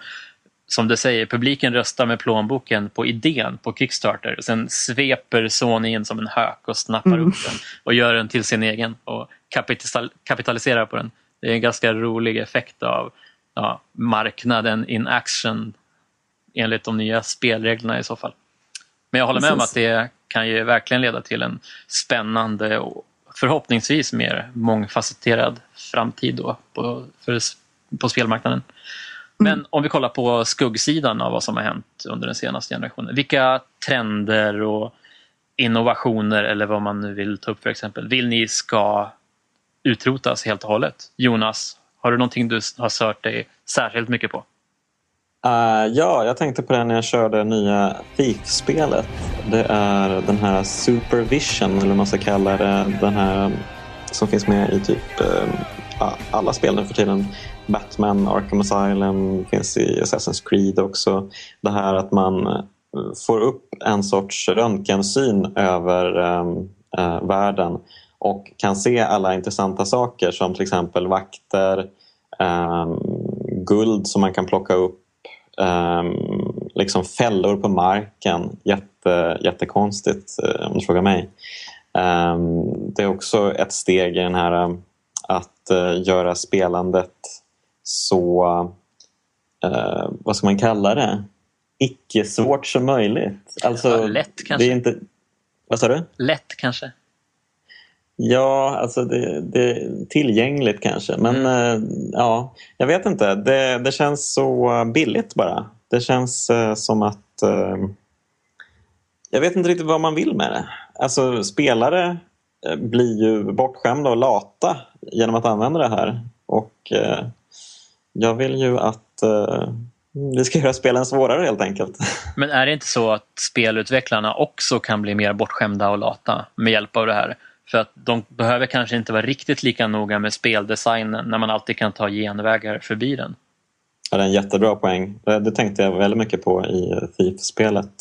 som du säger, publiken röstar med plånboken på idén på Kickstarter. Sen sveper Sony in som en hök och snappar Mm. upp den och gör den till sin egen och kapital, kapitaliserar på den. Det är en ganska rolig effekt av ja, marknaden in action enligt de nya spelreglerna i så fall. Men jag håller med om att det kan ju verkligen leda till en spännande och förhoppningsvis mer mångfacetterad framtid då på, för, på spelmarknaden. Men om vi kollar på skuggsidan av vad som har hänt under den senaste generationen. Vilka trender och innovationer eller vad man nu vill ta upp för exempel vill ni ska utrotas helt och hållet? Jonas, har du någonting du har stört dig särskilt mycket på? Uh, ja, jag tänkte på det när jag körde nya Thief-spelet. Det är den här Supervision, eller vad man ska kalla det. Den här som finns med i typ uh, alla spel nu för tiden. Batman, Arkham Asylum, finns i Assassin's Creed också. Det här att man eh, får upp en sorts röntgensyn över eh, uh, världen och kan se alla intressanta saker som till exempel vakter, eh, guld som man kan plocka upp um, liksom fällor på marken. Jätte, jättekonstigt eh, om du frågar mig. Ehm, det är också ett steg i den här um, att eh, göra spelandet så, eh, vad ska man kalla det, icke-svårt som möjligt. Alltså, Ja, lätt kanske. Det är inte, vad sa du? Lätt kanske? Ja, alltså det, det är tillgängligt kanske. Men eh, ja, jag vet inte. Det, det känns så billigt bara. Det känns eh, som att... Eh, jag vet inte riktigt vad man vill med det. Alltså spelare blir ju bortskämda och lata genom att använda det här. Och jag vill ju att vi ska göra spelen svårare helt enkelt. Men är det inte så att spelutvecklarna också kan bli mer bortskämda och lata med hjälp av det här? För att de behöver kanske inte vara riktigt lika noga med speldesignen när man alltid kan ta genvägar förbi den. Ja, det är en jättebra poäng. Det, tänkte jag väldigt mycket på i Thief-spelet.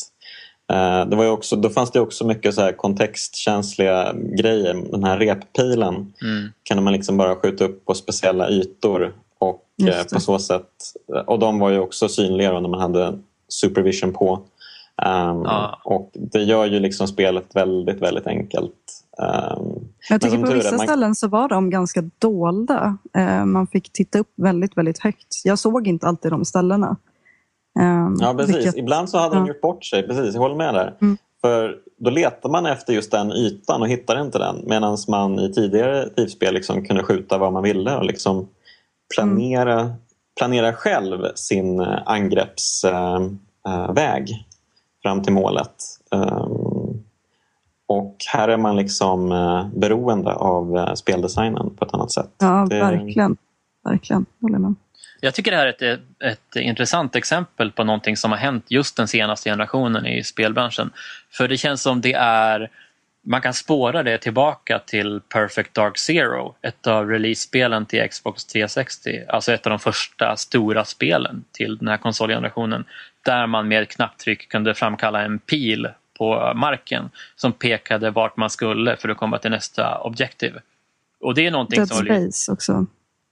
Eh, det var ju också, då fanns det också mycket så här kontextkänsliga grejer. Den här reppilen Mm. kan man liksom bara skjuta upp på speciella ytor. Och, eh, på så sätt, och de var ju också synliga när man hade supervision på. Um, Ja. Och det gör ju liksom spelet väldigt, väldigt enkelt. Um, Jag tycker på vissa man- ställen så var de ganska dolda. Eh, man fick titta upp väldigt, väldigt högt. Jag såg inte alltid de ställena. Eh, Ja, precis. vilket- Ibland så hade de ja. gjort bort sig. Precis, jag håller med där. Mm. För då letar man efter just den ytan och hittar inte den. Medan man i tidigare Thief-spel liksom kunde skjuta vad man ville och liksom planera, planera själv sin eh, angreppsväg fram till målet. Och här är man liksom eh, beroende av eh, speldesignen på ett annat sätt. Ja, Det- verkligen. Verkligen, håller med. Jag tycker det här är ett, ett intressant exempel på någonting som har hänt just den senaste generationen i spelbranschen. För det känns som det är man kan spåra det tillbaka till Perfect Dark Zero, ett av release-spelen till Xbox 360. Alltså ett av de första stora spelen till den här konsolgenerationen. Där man med ett knapptryck kunde framkalla en pil på marken som pekade vart man skulle för att komma till nästa objektiv. Och det är någonting Dead som Space också.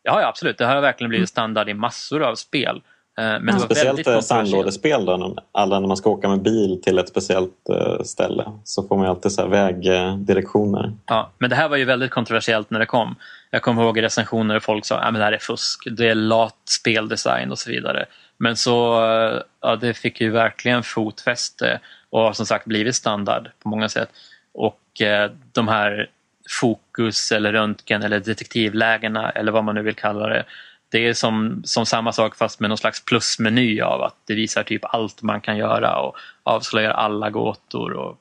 Ja, ja, absolut. Det här har verkligen blivit standard i massor av spel. Eh, Men det var Speciellt sandlådespel då, alla när man ska åka med bil till ett speciellt eh, ställe så får man ju alltid så här vägdirektioner. Ja, men det här var ju väldigt kontroversiellt när det kom. Jag kommer ihåg i recensioner där folk sa att det här är fusk, det är lat speldesign och så vidare. Men så, eh, ja, det fick ju verkligen fotfäste och har som sagt blivit standard på många sätt. Och eh, de här fokus eller röntgen eller detektivlägena eller vad man nu vill kalla det. Det är som, som samma sak fast med någon slags plusmeny av att det visar typ allt man kan göra och avslöjar alla gåtor. Och,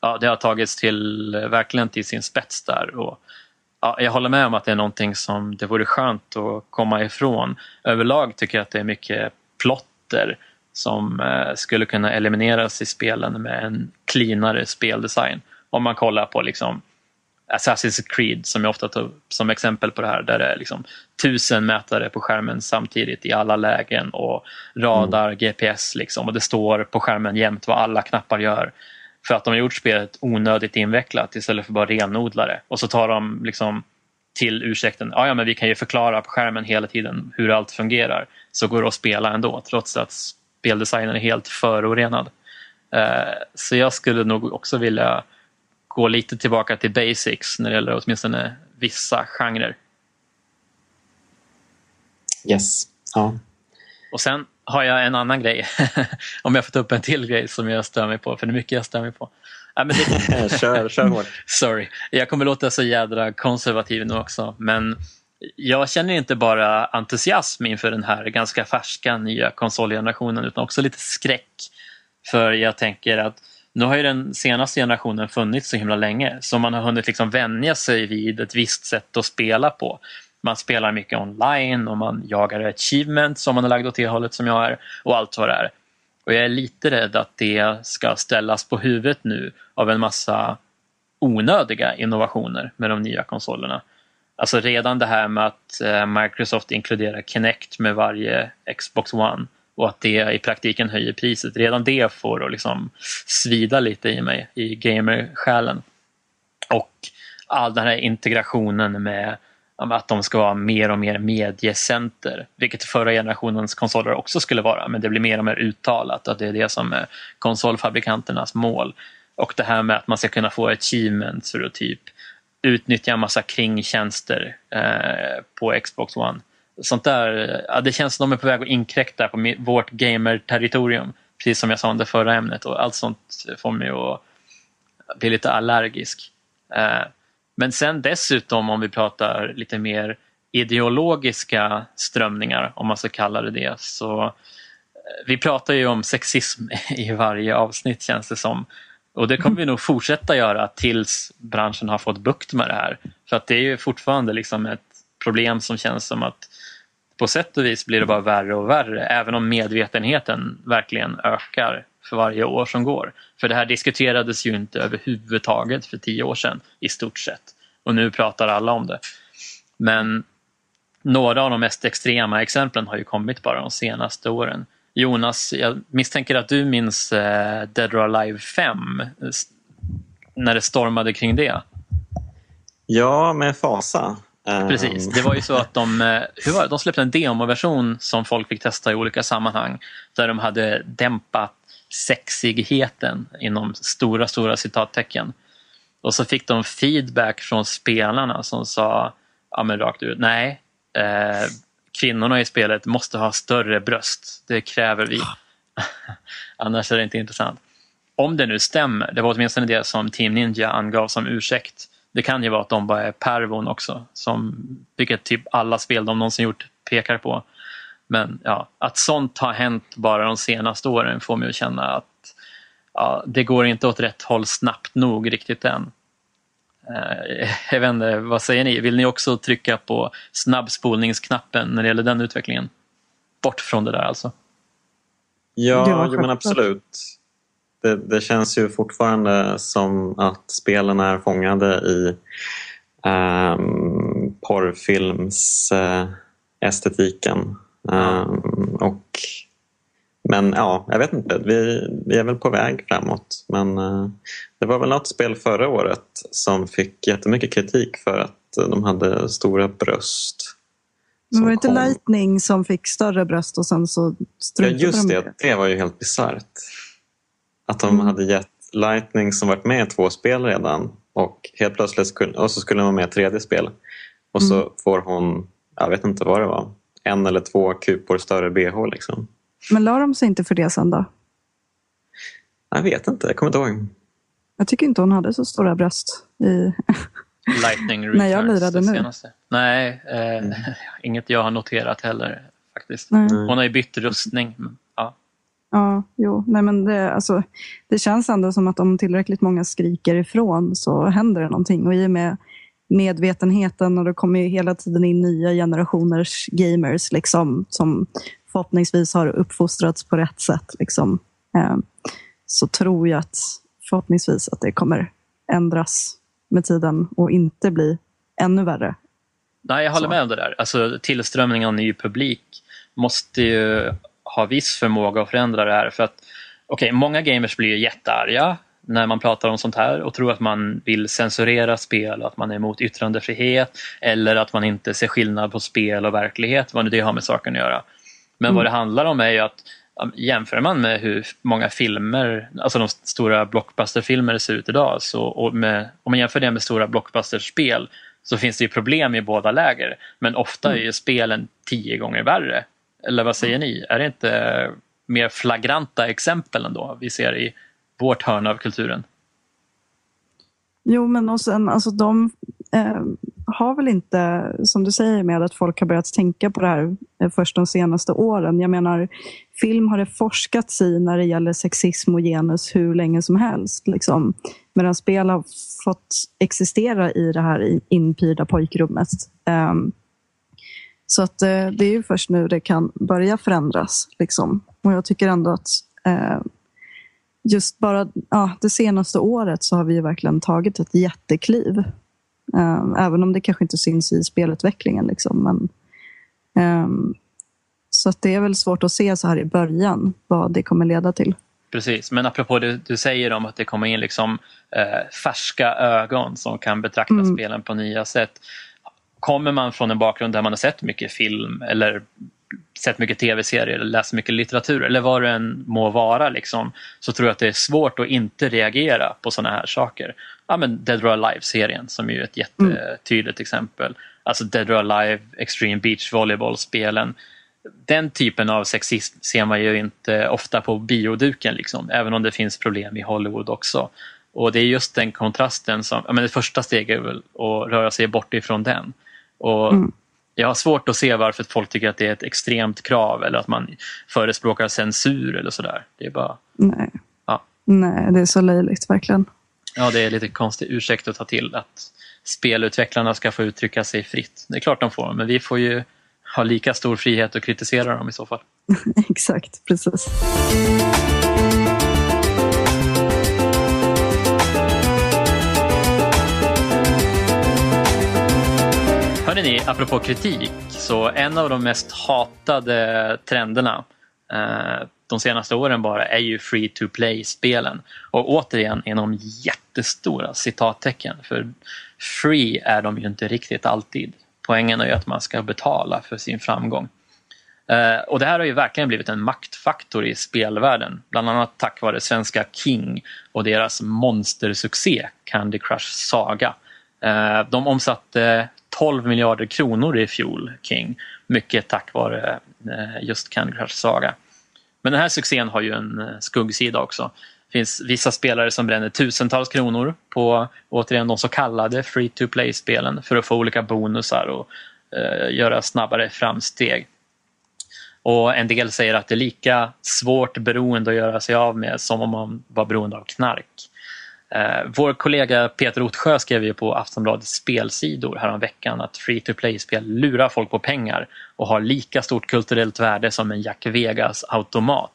ja, det har tagits till, eh, verkligen till sin spets där. Och, ja, jag håller med om att det är någonting som det vore skönt att komma ifrån. Överlag tycker jag att det är mycket plotter som eh, skulle kunna elimineras i spelen med en cleanare speldesign. Om man kollar på liksom Assassin's Creed som jag ofta tar som exempel på det här där det är liksom tusen mätare på skärmen samtidigt i alla lägen och radar, mm. GPS liksom och det står på skärmen jämt vad alla knappar gör. För att de har gjort spelet onödigt invecklat istället för bara renodla det. Och så tar de liksom till ursäkten, ja, ja men vi kan ju förklara på skärmen hela tiden hur allt fungerar. Så går det att spela ändå trots att speldesignen är helt förorenad. Uh, så jag skulle nog också vilja gå lite tillbaka till basics när det gäller åtminstone vissa genrer. Yes. Ja. Och sen har jag en annan grej. Om jag får ta upp en till grej som jag stör mig på, för det är mycket jag stör mig på. Ja, men det... kör, kör hårt. Sorry, jag kommer låta så jädra konservativ nu också. Men jag känner inte bara entusiasm inför den här ganska färska nya konsolgenerationen utan också lite skräck. För jag tänker att nu har ju den senaste generationen funnits så himla länge så man har hunnit liksom vänja sig vid ett visst sätt att spela på. Man spelar mycket online och man jagar achievements om man är lagd åt det hållet som jag är och allt vad det är. Och jag är lite rädd att det ska ställas på huvudet nu av en massa onödiga innovationer med de nya konsolerna. Alltså redan det här med att eh, Microsoft inkluderar Kinect med varje Xbox One och att det i praktiken höjer priset. Redan det får att liksom svida lite i mig, i gamersjälen. Och all den här integrationen med att de ska vara mer och mer mediecenter, vilket förra generationens konsoler också skulle vara, men det blir mer och mer uttalat att det är det som är konsolfabrikanternas mål. Och det här med att man ska kunna få achievements för att typ utnyttja en massa kringtjänster eh, på Xbox One sånt där, ja, det känns som de är på väg att inkräkta på vårt gamer-territorium. Precis som jag sa om det förra ämnet och allt sånt får mig att bli lite allergisk. Eh, men sen dessutom om vi pratar lite mer ideologiska strömningar, om man ska kalla det det, så eh, vi pratar ju om sexism i varje avsnitt känns det som. Och det kommer vi nog fortsätta göra tills branschen har fått bukt med det här. För att det är ju fortfarande liksom ett problem som känns som att på sätt och vis blir det bara värre och värre även om medvetenheten verkligen ökar för varje år som går. För det här diskuterades ju inte överhuvudtaget för tio år sedan i stort sett. Och nu pratar alla om det. Men några av de mest extrema exemplen har ju kommit bara de senaste åren. Jonas, jag misstänker att du minns eh, Dead or Alive 5 när det stormade kring det? Ja, med fasa. Precis, det var ju så att de, eh, hur var det? de släppte en demoversion som folk fick testa i olika sammanhang där de hade dämpat sexigheten inom stora, stora citattecken. Och så fick de feedback från spelarna som sa ja, men rakt ut, nej, eh, kvinnorna i spelet måste ha större bröst. Det kräver vi. Annars är det inte intressant. Om det nu stämmer, det var åtminstone det som Team Ninja angav som ursäkt det kan ju vara att de bara är pervon också, som, vilket typ alla spel de någonsin gjort pekar på. Men ja, att sånt har hänt bara de senaste åren får mig att känna att ja, det går inte åt rätt håll snabbt nog riktigt än. Eh, jag vet inte, vad säger ni? Vill ni också trycka på snabbspolningsknappen när det gäller den utvecklingen? Bort från det där alltså. Ja, jo, men absolut det, det, känns ju fortfarande som att spelen är fångade i um, porrfilmsestetiken. Uh, um, och, men ja, jag vet inte. Vi, vi är väl på väg framåt. Men uh, det var väl något spel förra året som fick jättemycket kritik för att de hade stora bröst. Men var det inte Lightning som fick större bröst och sen så struntade Ja, just det. Det var ju helt bisarrt. Att de mm. hade gett Lightning som varit med i två spel redan och helt plötsligt skulle, och så skulle de vara med i tredje spel. Och så mm. får hon, jag vet inte vad det var, en eller två kupor större bh. Liksom. Men la de sig inte för det sen då? Jag vet inte, jag kommer inte ihåg. Jag tycker inte hon hade så stora bröst i... Lightning När jag Returns, lirade nu. senaste. Nej, eh, inget jag har noterat heller faktiskt. Nej. Mm. Hon har ju bytt rustning. Ja. Ja, jo. Nej, men det, alltså, det känns ändå som att om tillräckligt många skriker ifrån så händer det någonting. Och i och med medvetenheten och det kommer ju hela tiden in nya generationers gamers liksom, som förhoppningsvis har uppfostrats på rätt sätt. Liksom, eh, så tror jag att förhoppningsvis att det kommer ändras med tiden och inte bli ännu värre. Nej, jag håller Så. med om det där. Alltså, tillströmning av ny publik måste ju ha viss förmåga att förändra det här. För att, okej, många gamers blir jättearga när man pratar om sånt här och tror att man vill censurera spel och att man är emot yttrandefrihet eller att man inte ser skillnad på spel och verklighet, vad det har med saken att göra. Men Mm. vad det handlar om är ju att jämför man med hur många filmer, alltså de stora blockbusterfilmer ser ut idag, så, och med, om man jämför det med stora blockbusterspel så finns det ju problem i båda läger. Men ofta är ju spelen tio gånger värre. Eller vad säger ni? Är det inte mer flagranta exempel ändå vi ser i vårt hörn av kulturen? Jo, men och sen, alltså de eh, har väl inte, som du säger med att folk har börjat tänka på det här eh, först de senaste åren. Jag menar, film har det forskats i när det gäller sexism och genus hur länge som helst. Liksom. Medan spel har fått existera i det här inpyrda pojkrummet. Um, så att eh, det är ju först nu det kan börja förändras. Liksom. Och jag tycker ändå att eh, just bara ja, det senaste året så har vi verkligen tagit ett jättekliv. Eh, även om det kanske inte syns i spelutvecklingen. Liksom, men, ehm, så det är väl svårt att se så här i början vad det kommer leda till. Precis, men apropå det du säger om att det kommer in liksom, eh, färska ögon som kan betrakta Mm. spelen på nya sätt. Kommer man från en bakgrund där man har sett mycket film eller sett mycket tv-serier eller läst mycket litteratur eller vad det än må vara liksom, så tror jag att det är svårt att inte reagera på sådana här saker. Ja, men Dead or Alive-serien som är ju ett jättetydligt exempel. Alltså Dead or Alive, Extreme Beach Volleyball-spelen. Den typen av sexism ser man ju inte ofta på bioduken, liksom, även om det finns problem i Hollywood också. Och det är just den kontrasten som, ja, men det första steget är väl att röra sig bort ifrån den. Och Mm. Jag har svårt att se varför folk tycker att det är ett extremt krav eller att man förespråkar censur eller sådär. Det är bara, Nej. Ja. Nej, det är så löjligt verkligen. Ja det är lite konstig ursäkt att ta till att spelutvecklarna ska få uttrycka sig fritt. Det är klart de får, men vi får ju ha lika stor frihet att kritisera dem i så fall. Exakt, precis. Hörrni ni, apropå kritik, så en av de mest hatade trenderna eh, de senaste åren bara är ju free to play-spelen. Och återigen inom jättestora citattecken, för free är de ju inte riktigt alltid. Poängen är ju att man ska betala för sin framgång. Eh, och det här har ju verkligen blivit en maktfaktor i spelvärlden. Bland annat tack vare svenska King och deras monstersuccé Candy Crush Saga. Eh, de omsatte 12 miljarder kronor i fjol, King. Mycket tack vare eh, just Candy Crush Saga. Men den här succén har ju en eh, skuggsida också. Det finns vissa spelare som bränner tusentals kronor på återigen de så kallade free to play-spelen för att få olika bonusar och eh, göra snabbare framsteg. Och en del säger att det är lika svårt beroende att göra sig av med som om man var beroende av knark. Eh, vår kollega Peter Ottsjö skrev ju på Aftonbladets spelsidor häromveckan att free to play-spel lurar folk på pengar och har lika stort kulturellt värde som en Jack Vegas-automat.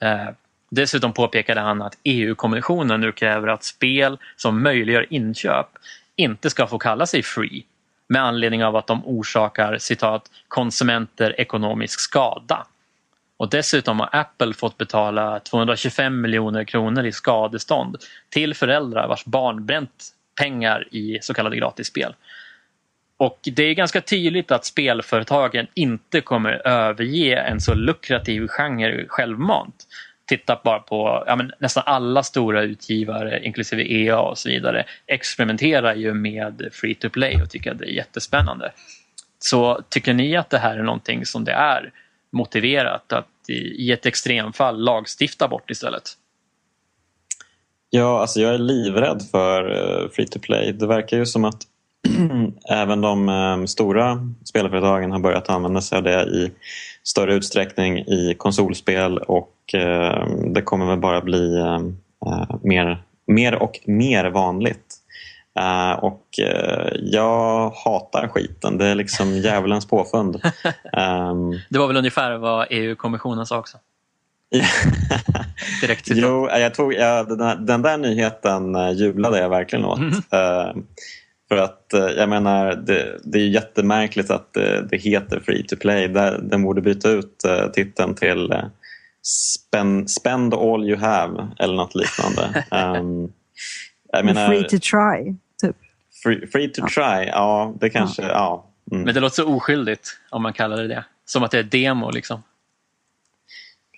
Eh, dessutom påpekade han att EU-kommissionen nu kräver att spel som möjliggör inköp inte ska få kalla sig free med anledning av att de orsakar citat konsumenter ekonomisk skada. Och dessutom har Apple fått betala 225 miljoner kronor i skadestånd till föräldrar vars barn bränt pengar i så kallade gratisspel. Och det är ganska tydligt att spelföretagen inte kommer överge en så lukrativ genre självmant. Titta bara på ja, men nästan alla stora utgivare, inklusive EA och så vidare, experimenterar ju med free to play och tycker att det är jättespännande. Så tycker ni att det här är någonting som det är motiverat att i, ett extremfall lagstifta bort istället? Ja, alltså jag är livrädd för eh, free to play. Det verkar ju som att även de eh, stora spelföretagen har börjat använda sig av det i större utsträckning i konsolspel och eh, det kommer väl bara bli mer, mer och mer vanligt. Uh, och uh, jag hatar skiten. Det är liksom djävulens påfund. Um, det var väl ungefär vad EU-kommissionen sa också? Direkt citat. Jo, jag tog, ja, den, där, den där nyheten uh, jublade jag verkligen åt. Mm. för att jag menar, det, det, är jättemärkligt att det, det heter Free to Play. Den borde byta ut titeln till spend, spend all you have eller något liknande. Um, jag menar, free to try. Free, free to ja. try, ja det kanske, ja. ja. Mm. Men det låter så oskyldigt om man kallar det det. Som att det är demo liksom.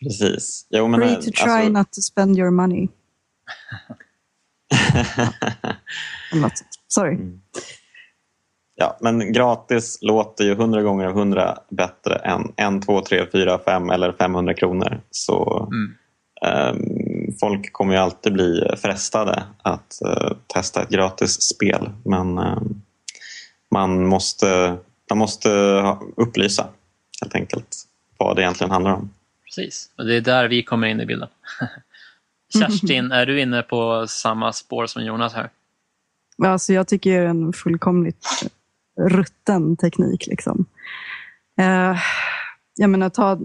Precis. Jo, men, free to try alltså... not to spend your money. Sorry. Mm. Ja, men gratis låter ju hundra gånger av hundra bättre än en, två, tre, fyra, fem eller 500 kronor. Så mm. Um, folk kommer ju alltid bli frestade att uh, testa ett gratis spel. Men uh, man, måste, man måste upplysa helt enkelt vad det egentligen handlar om. Precis, och det är där vi kommer in i bilden. Kerstin, är du inne på samma spår som Jonas här? Alltså jag tycker det är en fullkomligt rutten teknik. Liksom. Eh, jag menar, ta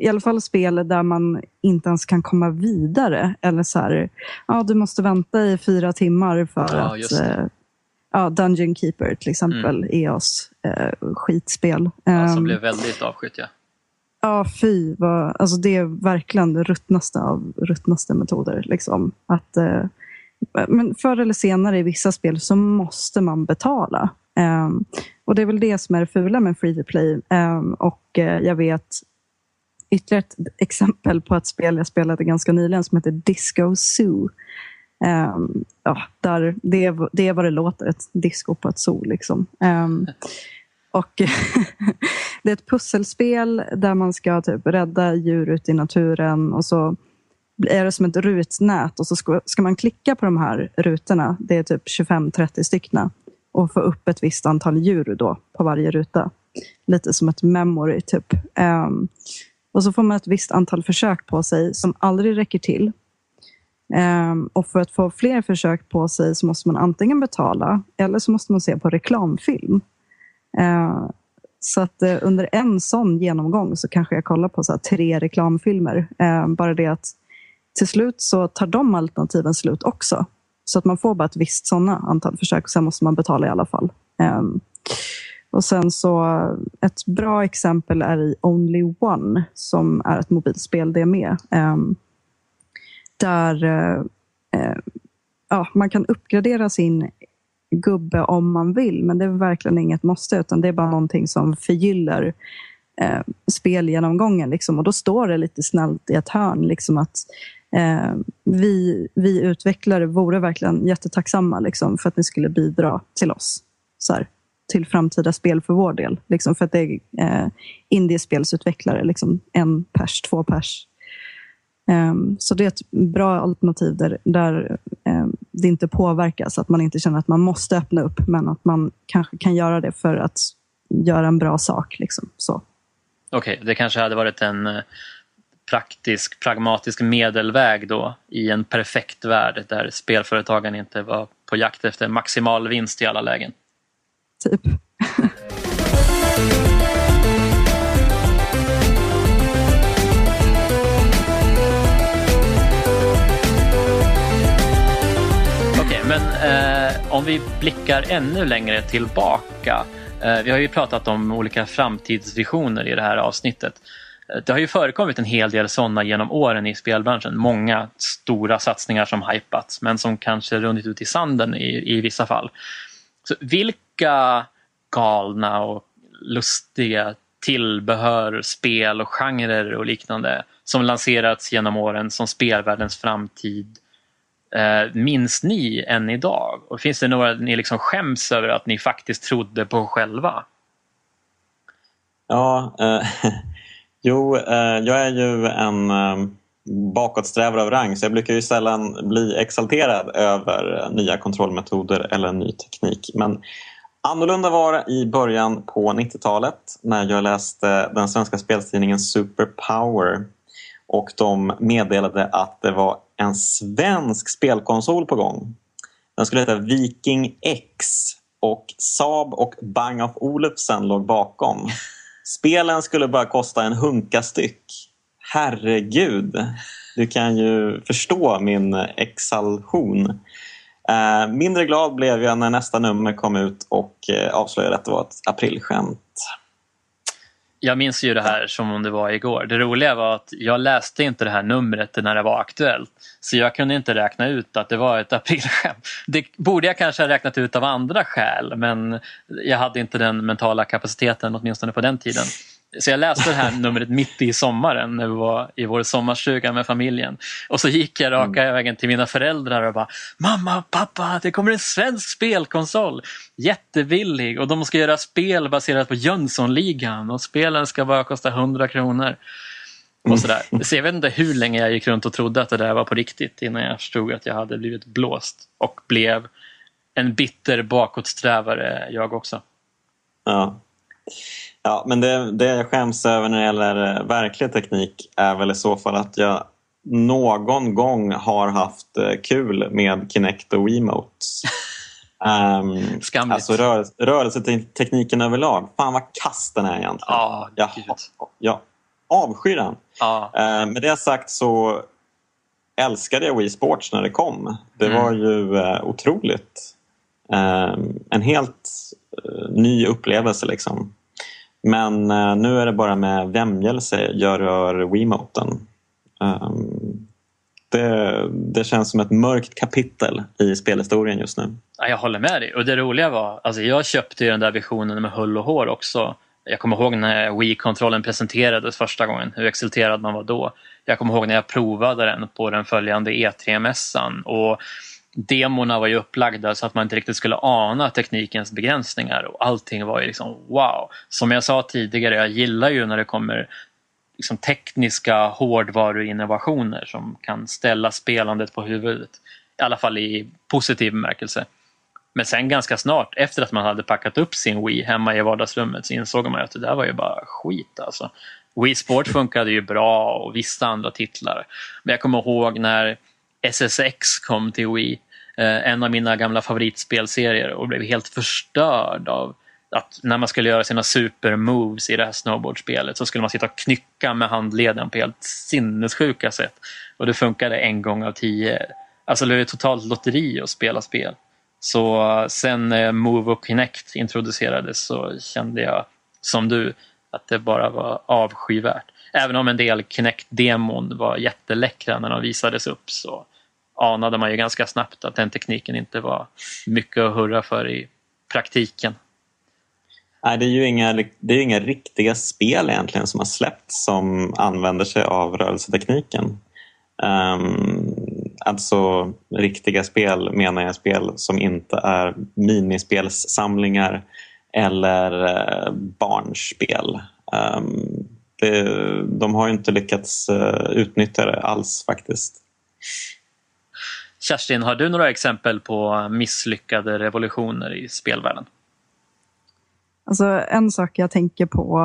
i alla fall spel där man inte ens kan komma vidare. Eller så här, ja, du måste vänta i fyra timmar för ja, att... Eh, ja, Dungeon Keeper till exempel, mm. EOS eh, skitspel. Ja, som um, blev väldigt avskytt ja. Ja, fy. Vad, alltså det är verkligen det ruttnaste av ruttnaste metoder. Liksom. Att, eh, men förr eller senare i vissa spel så måste man betala. Um, och Det är väl det som är det fula med free to play. Um, och uh, jag vet ytterligare ett exempel på ett spel jag spelade ganska nyligen som heter Disco Zoo. Um, ja, där, det, är, det är vad det låter, ett disco på ett zoo. Liksom. Um, och det är ett pusselspel där man ska typ rädda djur ute i naturen och så är det som ett rutnät och så ska, ska man klicka på de här rutorna. Det är typ 25-30 stycken och få upp ett visst antal djur då på varje ruta. Lite som ett memory typ. Um, och så får man ett visst antal försök på sig som aldrig räcker till. Um, och för att få fler försök på sig så måste man antingen betala eller så måste man se på reklamfilm. Uh, så att uh, under en sån genomgång så kanske jag kollar på så tre reklamfilmer. Uh, bara det att till slut så tar de alternativen slut också. Så att man får bara ett visst sådana antal försök och sen måste man betala i alla fall. Um, och sen så ett bra exempel är i Only One som är ett mobilspel det med. Um, där uh, uh, ja, man kan uppgradera sin gubbe om man vill, men det är verkligen inget måste, utan det är bara någonting som förgyller eh, spelgenomgången. Liksom. Och då står det lite snällt i ett hörn liksom att Eh, vi, vi utvecklare vore verkligen jättetacksamma liksom, för att ni skulle bidra till oss. Så här, till framtida spel för vår del. Liksom, för att det är eh, indiespelsutvecklare, liksom, en pers, två pers. Um, så det är ett bra alternativ där, där um, det inte påverkas. Att man inte känner att man måste öppna upp, men att man kanske kan göra det för att göra en bra sak. Liksom. Okej, okay, det kanske hade varit en eh, praktisk, pragmatisk medelväg då i en perfekt värld där spelföretagen inte var på jakt efter maximal vinst i alla lägen. Typ. Okej, men eh, om vi blickar ännu längre tillbaka. Eh, vi har ju pratat om olika framtidsvisioner i det här avsnittet. Det har ju förekommit en hel del sådana genom åren i spelbranschen. Många stora satsningar som hypats men som kanske runnit ut i sanden i, i vissa fall. Så vilka galna och lustiga tillbehör, spel och genrer och liknande som lanserats genom åren som spelvärldens framtid eh, minns ni än idag? Och finns det några ni liksom skäms över att ni faktiskt trodde på själva? Ja, eh, Jo, eh, jag är ju en, eh, bakåtsträvare av rang så jag brukar ju sällan bli exalterad över eh, nya kontrollmetoder eller ny teknik. Men annorlunda var det i början på 90-talet när jag läste den svenska speltidningen Superpower och de meddelade att det var en svensk spelkonsol på gång. Den skulle heta Viking X och Saab och Bang of Olufsen låg bakom. Spelen skulle bara kosta en hunka styck. Herregud, du kan ju förstå min exaltation. Eh, mindre glad blev jag när nästa nummer kom ut och eh, avslöjade att det var ett aprilskämt. Jag minns ju det här som om det var igår. Det roliga var att jag läste inte det här numret när det var aktuellt. Så jag kunde inte räkna ut att det var ett aprilskämt. Det borde jag kanske ha räknat ut av andra skäl men jag hade inte den mentala kapaciteten åtminstone på den tiden. Så jag läste det här numret mitt i sommaren när vi var i vår sommarstuga med familjen. Och så gick jag raka mm. vägen till mina föräldrar och bara Mamma, pappa, det kommer en svensk spelkonsol. Jättebillig och de ska göra spel baserat på Jönssonligan och spelen ska bara kosta 100 kronor. Och sådär. Så jag vet inte hur länge jag gick runt och trodde att det där var på riktigt innan jag förstod att jag hade blivit blåst och blev en bitter bakåtsträvare jag också. Ja. Ja, men det, det jag skäms över när det gäller eh, verklig teknik är väl i så fall att jag någon gång har haft eh, kul med Kinect och Wiimotes. Um, Skamligt. Alltså rör, rörelsetekniken överlag. Fan vad kass den är egentligen. Oh, jag, jag avskyr den. Oh. Uh, med det sagt så älskade jag Wii Sports när det kom. Det mm. var ju uh, otroligt. Uh, en helt ny upplevelse liksom. Men uh, nu är det bara med vämjelse jag rör Wiimoten. Um, det, det, känns som ett mörkt kapitel i spelhistorien just nu. Ja, jag håller med dig. Och det roliga var, alltså jag köpte ju den där versionen med hull och hår också. Jag kommer ihåg när Wii-kontrollen presenterades första gången, hur exalterad man var då. Jag kommer ihåg när jag provade den på den följande E3-mässan. Och demorna var ju upplagda så att man inte riktigt skulle ana teknikens begränsningar och allting var ju liksom wow. Som jag sa tidigare, jag gillar ju när det kommer liksom tekniska hårdvaruinnovationer som kan ställa spelandet på huvudet. I alla fall i positiv bemärkelse. Men sen ganska snart efter att man hade packat upp sin Wii hemma i vardagsrummet så insåg man att det där var ju bara skit alltså. Wii Sport funkade ju bra och vissa andra titlar. Men jag kommer ihåg när SSX kom till Wii, eh, en av mina gamla favoritspelserier och blev helt förstörd av att när man skulle göra sina supermoves i det här snowboardspelet så skulle man sitta och knycka med handleden på helt sinnessjuka sätt. Och det funkade en gång av tio. Alltså det var totalt lotteri att spela spel. Så eh, sen eh, Move och Kinect introducerades så kände jag som du att det bara var avskyvärt. Även om en del Kinect-demon var jätteläckra när de visades upp så anade man ju ganska snabbt att den tekniken inte var mycket att hurra för i praktiken. Nej, det är ju inga, det är inga riktiga spel egentligen som har släppts som använder sig av rörelsetekniken. Um, alltså riktiga spel menar jag spel som inte är minispelssamlingar eller uh, barnspel. Um, det, de har inte lyckats uh, utnyttja det alls faktiskt. Kerstin, har du några exempel på misslyckade revolutioner i spelvärlden? Alltså, en sak jag tänker på,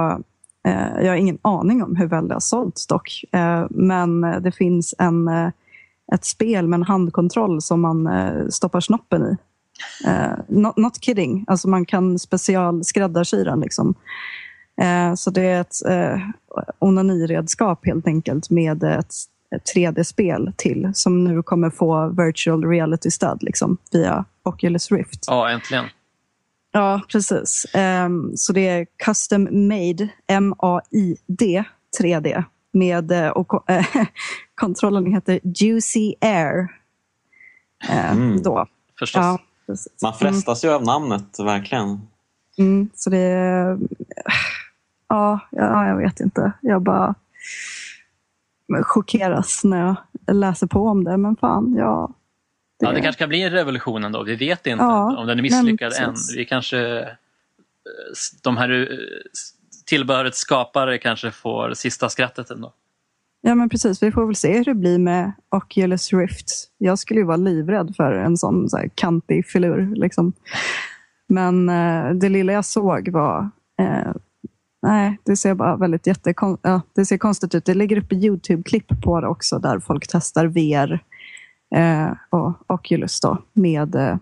eh, jag har ingen aning om hur väl det har sålts dock, eh, men det finns en, eh, ett spel med en handkontroll som man eh, stoppar snoppen i. Eh, not, not, kidding, alltså man kan specialskräddarsy den. Liksom. Eh, så det är ett eh, onaniredskap helt enkelt med ett 3D-spel till som nu kommer få virtual reality-stöd liksom, via Oculus Rift. Ja, äntligen. Ja, precis. Um, så det är custom made, M-A-I-D, 3D. Med, uh, och, uh, kontrollen heter Juicy Air. Uh, mm. Då. Förstås. Ja, Man frestas mm. ju av namnet, verkligen. Mm, så det är... Ja, ja, jag vet inte. Jag bara chockeras när jag läser på om det. Men fan, ja. Det... Ja, det kanske kan bli en revolution ändå. Vi vet inte ja, om den är misslyckad än. Vi kanske... Eh, de här eh, tillbehörets skapare kanske får sista skrattet ändå. Ja, men precis. Vi får väl se hur det blir med Oculus Rift. Jag skulle ju vara livrädd för en sån så här kantig filur. Liksom. Men eh, det lilla jag såg var... Eh, nej, det ser bara väldigt jättekon ja, det ser konstigt ut. Det ligger uppe Youtube-klipp på det också där folk testar VR eh, och Oculus då, med eh,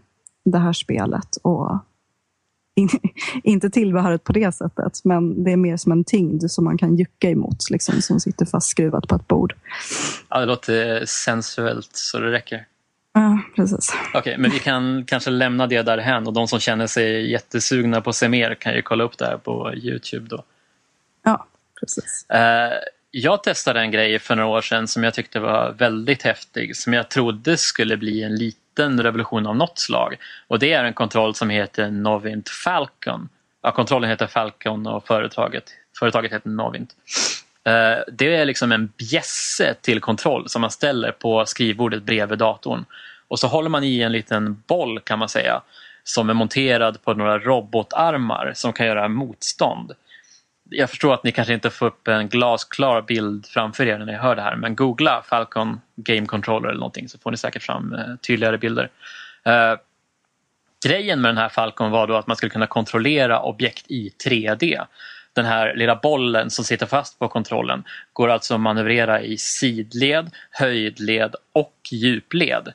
det här spelet. Och in, inte tillbehöret på det sättet, men det är mer som en tyngd som man kan jucka emot, liksom, som sitter fastskruvat på ett bord. Ja, det låter sensuellt så det räcker. Ja, precis. Okej, okay, men vi kan kanske lämna det därhän och de som känner sig jättesugna på att se mer kan ju kolla upp det här på Youtube då. Precis. Eh, jag testade en grej för några år sedan som jag tyckte var väldigt häftig, som jag trodde skulle bli en liten revolution av något slag. Och det är en kontroll som heter Novint Falcon. Ja, kontrollen heter Falcon och företaget, företaget heter Novint. Eh, det är liksom en bjässe till kontroll som man ställer på skrivbordet bredvid datorn. Och så håller man i en liten boll kan man säga som är monterad på några robotarmar som kan göra motstånd. Jag förstår att ni kanske inte får upp en glasklar bild framför er när ni hör det här men googla Falcon Game Controller eller någonting så får ni säkert fram eh, tydligare bilder. Eh, grejen med den här Falcon var då att man skulle kunna kontrollera objekt i 3D. Den här lilla bollen som sitter fast på kontrollen går alltså att manövrera i sidled, höjdled och djupled.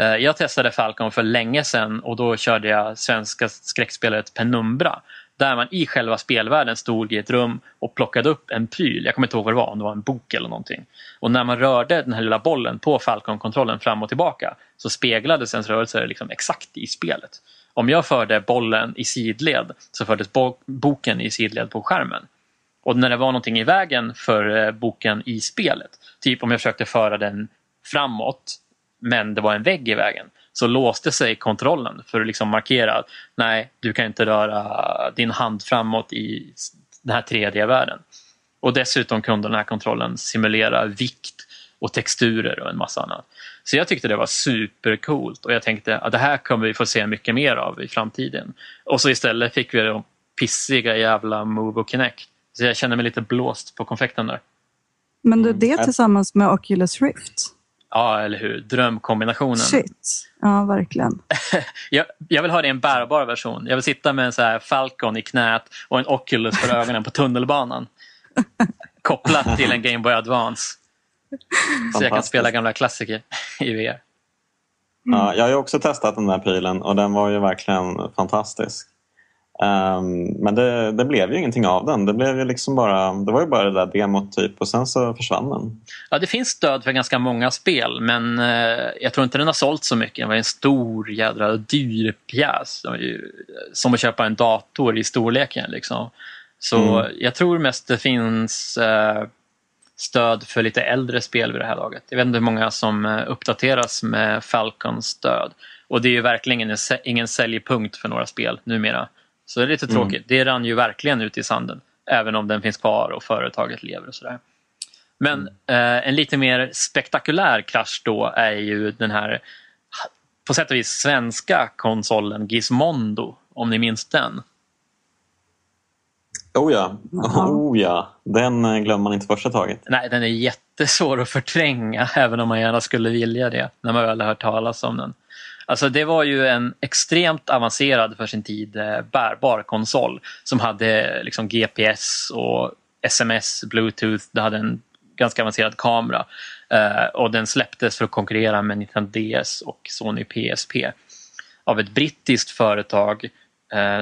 Eh, jag testade Falcon för länge sedan och då körde jag svenska skräckspelet Penumbra där man i själva spelvärlden stod i ett rum och plockade upp en pryl. Jag kommer inte ihåg vad det var, om det var en bok eller någonting. Och när man rörde den här lilla bollen på Falcon-kontrollen fram och tillbaka så speglades ens rörelser liksom exakt i spelet. Om jag förde bollen i sidled så fördes bo boken i sidled på skärmen. Och när det var någonting i vägen för eh, boken i spelet, typ om jag försökte föra den framåt men det var en vägg i vägen, så låste sig kontrollen för att liksom markera att nej, du kan inte röra din hand framåt i den här 3D-världen. Och dessutom kunde den här kontrollen simulera vikt och texturer och en massa annat. Så jag tyckte det var supercoolt och jag tänkte att det här kommer vi få se mycket mer av i framtiden. Och så istället fick vi de pissiga jävla Move och Kinect. Så jag känner mig lite blåst på konfekten där. Men du, det tillsammans med Oculus Rift? Ja, eller hur? Drömkombinationen. Shit. Ja, verkligen. jag, jag, vill ha det i en bärbar version. Jag vill sitta med en så här Falcon i knät och en Oculus för ögonen på tunnelbanan. Kopplat till en Game Boy Advance. Så jag kan spela gamla klassiker i VR. Mm. Ja, jag har också testat den där prylen och den var ju verkligen fantastisk. Um, men det, det, blev ju ingenting av den. Det, blev ju liksom bara, det var ju bara det där demot typ och sen så försvann den. Ja, det finns stöd för ganska många spel men uh, jag tror inte den har sålt så mycket. Den var en stor jädra dyr pjäs. Ju, som att köpa en dator i storleken. Liksom. Så mm. jag tror mest det finns uh, stöd för lite äldre spel vid det här laget. Jag vet inte hur många som uh, uppdateras med Falcons stöd. Och det är ju verkligen ingen säljpunkt för några spel numera. Så det är lite mm. tråkigt. Det rann ju verkligen ut i sanden. Även om den finns kvar och företaget lever och sådär. Men mm. eh, en lite mer spektakulär krasch då är ju den här på sätt och vis svenska konsolen Gizmondo, om ni minns den. Oh ja, oh ja. den eh, glömmer man inte första taget. Nej, den är jättesvår att förtränga även om man gärna skulle vilja det när man väl har hört talas om den. Alltså det var ju en extremt avancerad för sin tid eh, bärbar konsol som hade eh, liksom GPS och sms, bluetooth, det hade en ganska avancerad kamera. Eh, och den släpptes för att konkurrera med Nintendo DS och Sony PSP av ett brittiskt företag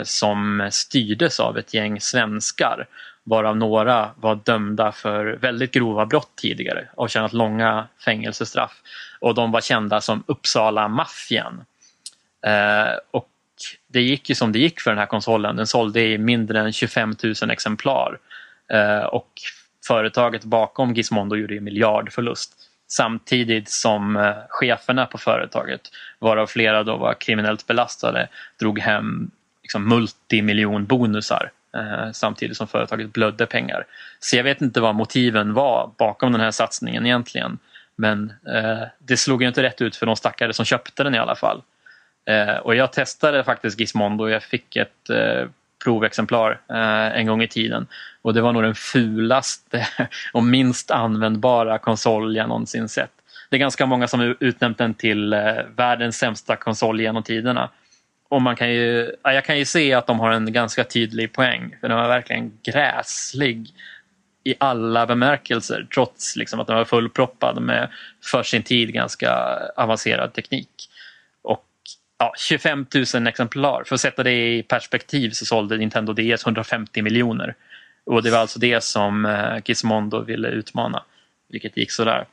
som styrdes av ett gäng svenskar varav några var dömda för väldigt grova brott tidigare och tjänat långa fängelsestraff. Och de var kända som Uppsala-maffian. Eh, och det gick ju som det gick för den här konsolen. Den sålde i mindre än 25 000 exemplar. Eh, och företaget bakom Gizmondo gjorde ju miljardförlust. Samtidigt som eh, cheferna på företaget, varav flera då var kriminellt belastade, drog hem liksom multimiljonbonusar Eh, samtidigt som företaget blödde pengar. Så jag vet inte vad motiven var bakom den här satsningen egentligen. Men eh, det slog ju inte rätt ut för de stackare som köpte den i alla fall. Eh, och jag testade faktiskt Gizmondo och jag fick ett eh, provexemplar eh, en gång i tiden. Och det var nog den fulaste och minst användbara konsol jag någonsin sett. Det är ganska många som utnämnt den till eh, världens sämsta konsol genom tiderna. Och man kan ju, ja, jag kan ju se att de har en ganska tydlig poäng. För den var verkligen gräslig i alla bemärkelser. Trots liksom att den var fullproppad med för sin tid ganska avancerad teknik. Och ja, 25 000 exemplar. För att sätta det i perspektiv så sålde Nintendo DS 150 miljoner. Och det var alltså det som eh, Gizmondo ville utmana. Vilket gick sådär.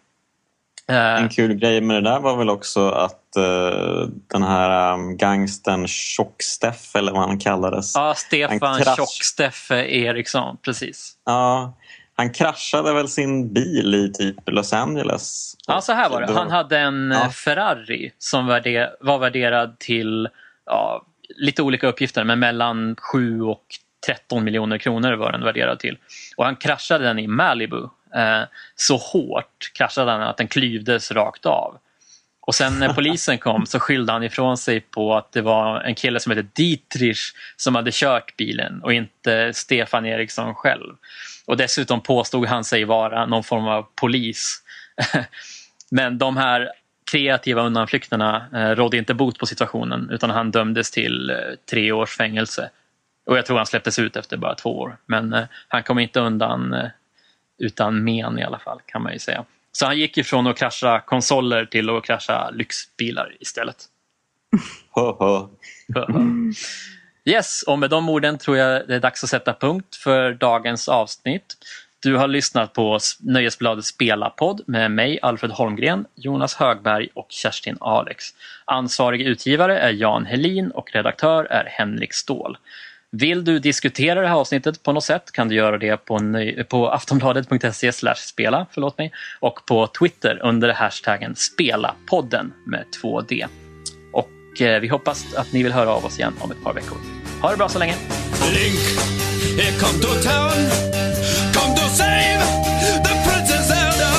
Eh, en kul grej med det där var väl också att uh, den här um, gangstern Tjock-Steff eller vad han kallades. Ja, Stefan krasch... Tjock-Steffe Eriksson, precis. Ja, han kraschade väl sin bil i typ Los Angeles. Ja, så här var det. Han hade en ja. Ferrari som var värderad till ja, lite olika uppgifter, men mellan 7 och 13 miljoner kronor var den värderad till. Och han kraschade den i Malibu. Eh, så hårt kraschade den att den klyvdes rakt av. Och sen när polisen kom så skyllde han ifrån sig på att det var en kille som hette Dietrich som hade kört bilen och inte Stefan Eriksson själv. Och dessutom påstod han sig vara någon form av polis. Men de här kreativa undanflykterna eh, rådde inte bot på situationen utan han dömdes till eh, tre års fängelse. Och jag tror han släpptes ut efter bara två år. Men eh, han kom inte undan eh, utan men i alla fall kan man ju säga. Så han gick ifrån att krascha konsoler till att krascha lyxbilar istället. yes, och med de orden tror jag det är dags att sätta punkt för dagens avsnitt. Du har lyssnat på Nöjesbladets spelarpodd med mig, Alfred Holmgren, Jonas Högberg och Kerstin Alex. Ansvarig utgivare är Jan Helin och redaktör är Henrik Ståhl. Vill du diskutera det här avsnittet på något sätt kan du göra det på, på aftonbladet.se spela förlåt mig, och på Twitter under hashtaggen spelapodden med 2D. Och eh, vi hoppas att ni vill höra av oss igen om ett par veckor. Ha det bra så länge! Link, here come to town Come to save the princess Zelda